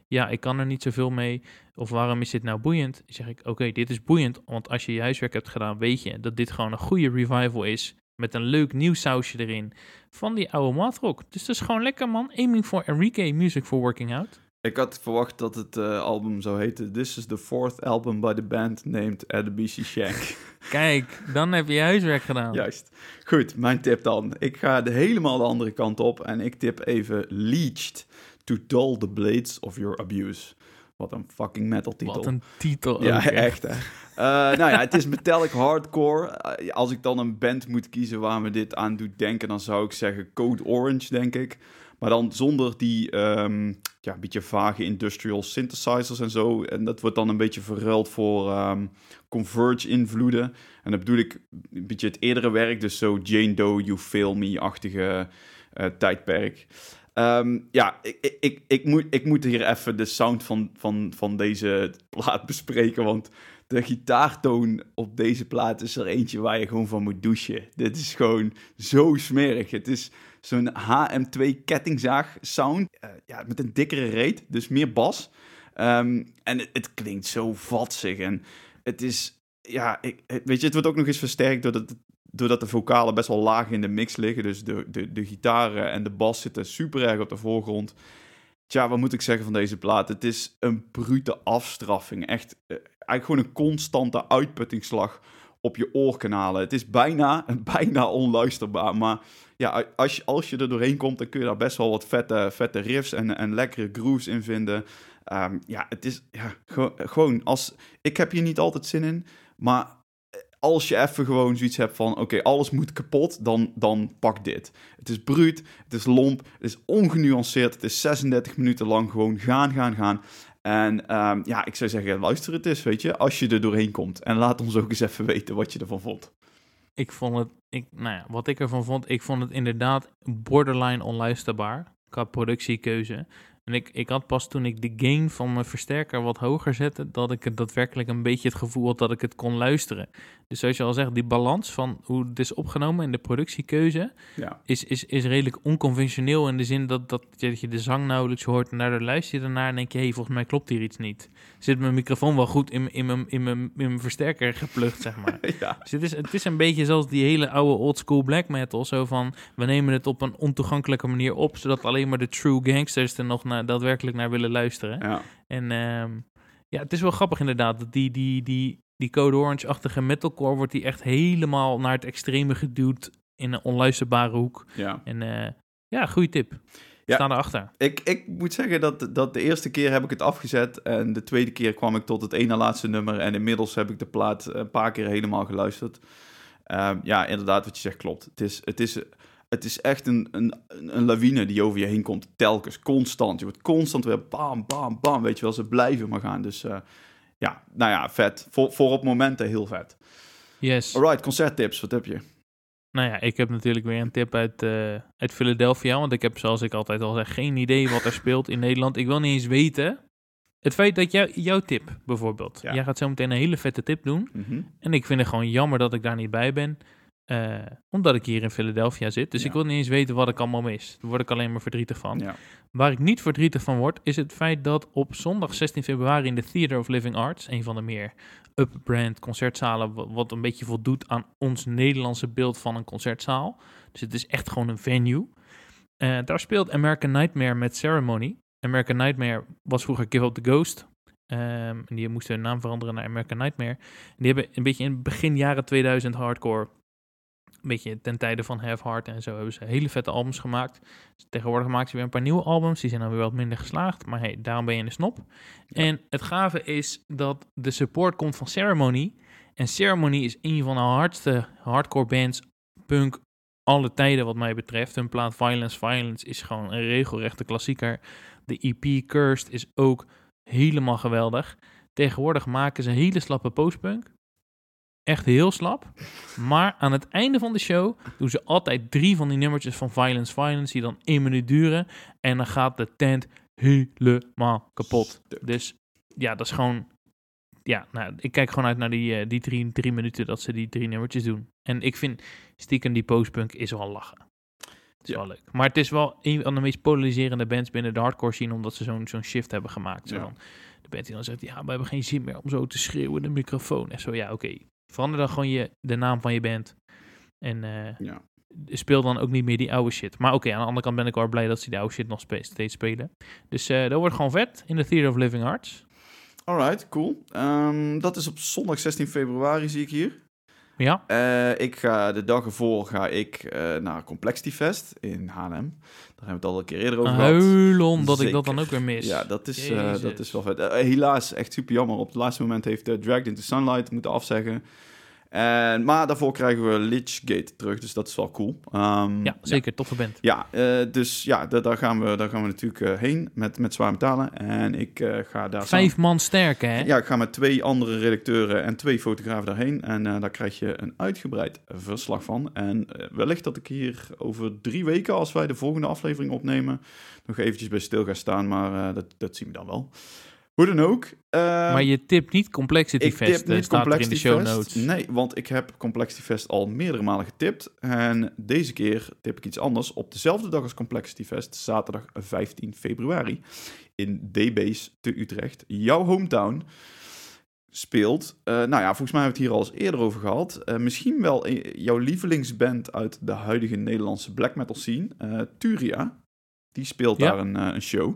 Ja, ik kan er niet zoveel mee. Of waarom is dit nou boeiend? Dan zeg ik, oké, dit is boeiend. Want als je je huiswerk hebt gedaan, weet je dat dit gewoon een goede revival is. Met een leuk nieuw sausje erin. Van die oude mathrock. Dus dat is gewoon lekker, man. Aiming for Enrique Music for Working Out. Ik had verwacht dat het uh, album zou heten This is the fourth album by the band named Adebisi Shank. Kijk, dan heb je je huiswerk gedaan. Juist. Goed, mijn tip dan. Ik ga de helemaal de andere kant op en ik tip even Leached to dull the blades of your abuse. Wat een fucking metal titel. Wat een titel Ja, echt hè. Uh, nou ja, het is metallic hardcore. Uh, als ik dan een band moet kiezen waar me dit aan doet denken, dan zou ik zeggen Code Orange, denk ik. Maar dan zonder die um, ja, beetje vage industrial synthesizers en zo. En dat wordt dan een beetje verruild voor um, Converge-invloeden. En dat bedoel ik een beetje het eerdere werk, dus zo Jane Doe, You Fail Me-achtige uh, tijdperk. Um, ja, ik, ik, ik, moet, ik moet hier even de sound van, van, van deze plaat bespreken, want de gitaartoon op deze plaat is er eentje waar je gewoon van moet douchen. Dit is gewoon zo smerig. Het is zo'n HM2 kettingzaag sound. Uh, ja, met een dikkere reet, dus meer bas. Um, en het, het, klinkt zo vatsig. En het is, ja, ik, weet je, het wordt ook nog eens versterkt doordat, doordat de vocalen best wel laag in de mix liggen. Dus de, de, de gitaren en de bas zitten super erg op de voorgrond. Tja, wat moet ik zeggen van deze plaat? Het is een brute afstraffing. Echt, uh, eigenlijk gewoon een constante uitputtingsslag op je oorkanalen. Het is bijna, bijna onluisterbaar. Maar ja, als je, als je er doorheen komt, dan kun je daar best wel wat vette, vette riffs en, en lekkere grooves in vinden. Um, ja, het is ja, ge gewoon als. Ik heb hier niet altijd zin in, maar als je even gewoon zoiets hebt van: oké, alles moet kapot, dan, dan pak dit. Het is bruut, het is lomp, het is ongenuanceerd, het is 36 minuten lang gewoon gaan, gaan, gaan. En um, ja, ik zou zeggen, luister het eens, weet je, als je er doorheen komt. En laat ons ook eens even weten wat je ervan vond. Ik vond het, ik, nou ja, wat ik ervan vond, ik vond het inderdaad borderline onluisterbaar qua productiekeuze. En ik, ik had pas toen ik de gain van mijn versterker wat hoger zette, dat ik het daadwerkelijk een beetje het gevoel had dat ik het kon luisteren. Dus zoals je al zegt, die balans van hoe het is opgenomen en de productiekeuze ja. is, is, is redelijk onconventioneel in de zin dat, dat, je de zang nauwelijks hoort en daardoor luister je ernaar en denk je, hé, hey, volgens mij klopt hier iets niet. Zit mijn microfoon wel goed in, in, mijn, in, mijn, in mijn versterker geplukt, zeg maar. ja. Dus het is, het is een beetje zoals die hele oude oldschool black metal, zo van, we nemen het op een ontoegankelijke manier op, zodat alleen maar de true gangsters er nog naar daadwerkelijk naar willen luisteren. Ja. En um, ja, het is wel grappig inderdaad. Dat die, die, die, die Code Orange-achtige metalcore wordt die echt helemaal naar het extreme geduwd in een onluisterbare hoek. Ja. En uh, ja, goede tip. Ja. Sta erachter. Ik, ik moet zeggen dat, dat de eerste keer heb ik het afgezet en de tweede keer kwam ik tot het ene laatste nummer en inmiddels heb ik de plaat een paar keer helemaal geluisterd. Uh, ja, inderdaad, wat je zegt klopt. Het is, het is het is echt een, een, een lawine die over je heen komt. Telkens, constant. Je wordt constant weer bam, bam, bam. Weet je wel, ze blijven maar gaan. Dus uh, ja, nou ja, vet. Voor, voor op momenten heel vet. Yes. Alright, concerttips. Wat heb je? Nou ja, ik heb natuurlijk weer een tip uit, uh, uit Philadelphia. Want ik heb, zoals ik altijd al zeg, geen idee wat er speelt in Nederland. Ik wil niet eens weten. Het feit dat jou, jouw tip, bijvoorbeeld. Ja. Jij gaat zo meteen een hele vette tip doen. Mm -hmm. En ik vind het gewoon jammer dat ik daar niet bij ben. Uh, omdat ik hier in Philadelphia zit. Dus Ja. ik wil niet eens weten wat ik allemaal mis. Daar word ik alleen maar verdrietig van. Ja. Waar ik niet verdrietig van word, is het feit dat op zondag 16 februari in de Theater of Living Arts, een van de meer up-brand concertzalen, wa- wat een beetje voldoet aan ons Nederlandse beeld van een concertzaal. Dus het is echt gewoon een venue. Eh, daar speelt American Nightmare met Ceremony. American Nightmare was vroeger Give Up the Ghost. Ehm, en die moesten hun naam veranderen naar American Nightmare. En die hebben een beetje in begin jaren 2000 hardcore een beetje ten tijde van Have Heart en zo hebben ze hele vette albums gemaakt. Dus tegenwoordig maken ze weer een paar nieuwe albums. Die zijn dan weer wat minder geslaagd. Maar hey, daarom ben je een snop. En het gave is dat de support komt van Ceremony. En Ceremony is een van de hardste hardcore bands, punk, alle tijden wat mij betreft. Hun plaat Violence Violence is gewoon een regelrechte klassieker. De EP Cursed is ook helemaal geweldig. Tegenwoordig maken ze hele slappe postpunk. Echt heel slap. Maar aan het einde van de show doen ze altijd drie van die nummertjes van Violence Violence die dan één minuut duren. En dan gaat de tent helemaal kapot. Dus ja, dat is gewoon... Ja, nou, ik kijk gewoon uit naar die, eh, die drie, drie minuten dat ze die drie nummertjes doen. En ik vind stiekem die postpunk is wel lachen. Het is Ja. wel leuk. Maar het is wel een van de meest polariserende bands binnen de hardcore scene, omdat ze zo'n zo'n shift hebben gemaakt. Zo Ja. de band die dan zegt, ja, we hebben geen zin meer om zo te schreeuwen in de microfoon. En zo, ja, oké. Verander dan gewoon je, de naam van je band. En eh, Ja. speel dan ook niet meer die oude shit. Maar oké, aan de andere kant ben ik wel blij dat ze die oude shit nog steeds spelen. Dus eh, dat wordt gewoon vet in de Theater of Living Arts. Alright, cool. Ehm, dat is op zondag 16 februari, zie ik hier. Ja, Eh, ik ga de dag ervoor ga ik naar Complexity Fest in Haarlem. Daar hebben we het al een keer eerder over gehad. huilon dat ik dat dan ook weer mis. Ja, dat is, eh, dat is wel vet. Eh, helaas, echt super jammer. Op het laatste moment heeft eh, Dragged into Sunlight moeten afzeggen. En, maar daarvoor krijgen we Lichgate terug, dus dat is wel cool. Ehm, Ja, zeker, toffe band. Ja, eh, dus ja, da- daar, gaan we, daar gaan we natuurlijk eh, heen met, met zwaar metalen. En ik eh, ga daar Vijf man sterk, hè? Ja, ik ga met twee andere redacteuren en twee fotografen daarheen. En daar krijg je een uitgebreid verslag van. En wellicht dat ik hier over drie weken, als wij de volgende aflevering opnemen, nog eventjes bij stil ga staan. Maar dat, dat zien we dan wel. Hoe dan ook. eh, maar je tipt niet Complexity ik Fest, tip niet staat in de Complexity show Fest. notes. Nee, want ik heb Complexity Fest al meerdere malen getipt. En deze keer tip ik iets anders. Op dezelfde dag als Complexity Fest, zaterdag 15 februari, in D-Base te Utrecht, jouw hometown, speelt. eh, nou ja, volgens mij hebben we het hier al eens eerder over gehad. Eh, misschien wel jouw lievelingsband uit de huidige Nederlandse black metal scene, eh, Turia. Die speelt Ja. daar een, een show.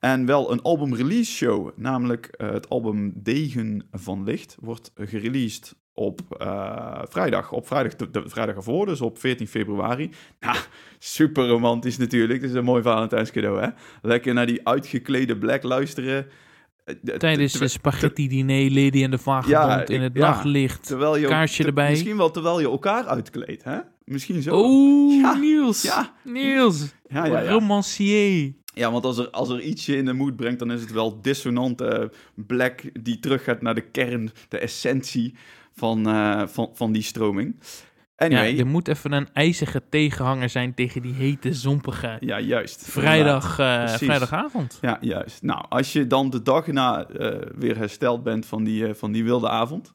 En wel een album release show, namelijk eh, het album Degen van Licht, wordt gereleased op eh, vrijdag. Op vrijdag, de, de vrijdag ervoor, dus op 14 februari. Nou, super romantisch natuurlijk. Dat is een mooi Valentijns cadeau, hè? Lekker naar die uitgeklede black luisteren. Eh, de- Tijdens de spaghetti diner, Lady en de Vagebond Ja, in het ja. nachtlicht. terwijl je kaarsje te- erbij. Misschien wel terwijl je elkaar uitkleedt, hè? Misschien zo. Oeh, Ja. Niels. Ja, Niels. ja, ja. ja. Romancier. Ja, want als er, als er ietsje in de moed brengt, dan is het wel dissonante black die teruggaat naar de kern, de essentie van, eh, van, van die stroming. Anyway, Ja, er moet even een ijzige tegenhanger zijn tegen die hete, zompige ja, juist. vrijdag, eh, vrijdagavond. Ja, juist. Nou, als je dan de dag na eh, weer hersteld bent van die, eh, van die wilde avond,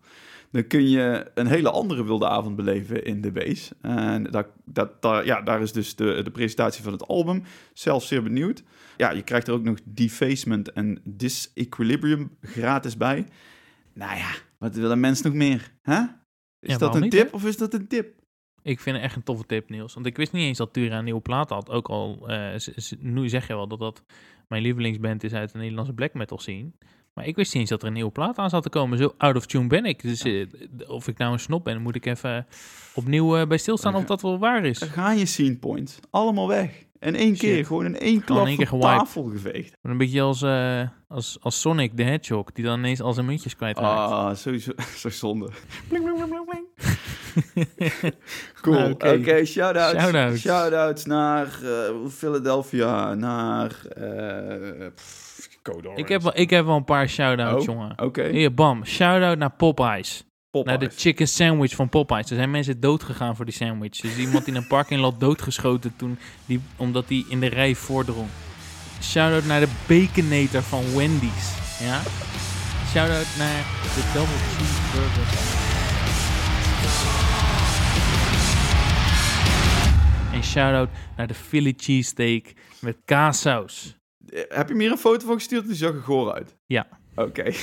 dan kun je een hele andere wilde avond beleven in de base. En dat, dat, daar, ja, daar is dus de, de presentatie van het album. Zelf zeer benieuwd. Ja, je krijgt er ook nog Defacement en Disequilibrium gratis bij. Nou ja, wat willen mensen nog meer? Hè? Is Ja, dat een niet, tip hè? of is dat een tip? Ik vind het echt een toffe tip, Niels. Want ik wist niet eens dat Tura een nieuwe plaat had. Ook al, z- nu zeg je wel dat dat mijn lievelingsband is uit de Nederlandse black metal scene. Maar ik wist niet eens dat er een nieuwe plaat aan zat te komen. Zo out of tune ben ik. Dus eh, of ik nou een snop ben, moet ik even opnieuw eh, bij stilstaan of dat wel waar is. Daar gaan je scene points. Allemaal weg. In één Shit. keer, gewoon in één klap in één keer tafel geveegd. Een beetje als, eh, als, als Sonic the Hedgehog, die dan ineens al zijn muntjes kwijtraakt. Ah, sowieso. Zo zonde. Bling, bling, bling, bling. Cool. Nou, Oké, oké. shout-outs. Shout-outs. Shout-outs naar eh, Philadelphia, naar... eh ik, heb wel, ik heb wel een paar shout-outs, Oh, jongen. Oké. Hier, bam. Shout-out naar Popeyes. Popeyes. Naar de chicken sandwich van Popeyes. Er zijn mensen dood gegaan voor die sandwich. Er is iemand in een parking lot doodgeschoten toen die, omdat hij in de rij voordrong. Shout-out naar de baconator van Wendy's. Ja? Shout-out naar de double cheeseburger. En shout-out naar de Philly cheesesteak met kaassaus. Eh, Heb je me hier een foto van gestuurd? Die zag er goor uit. Ja. Oké.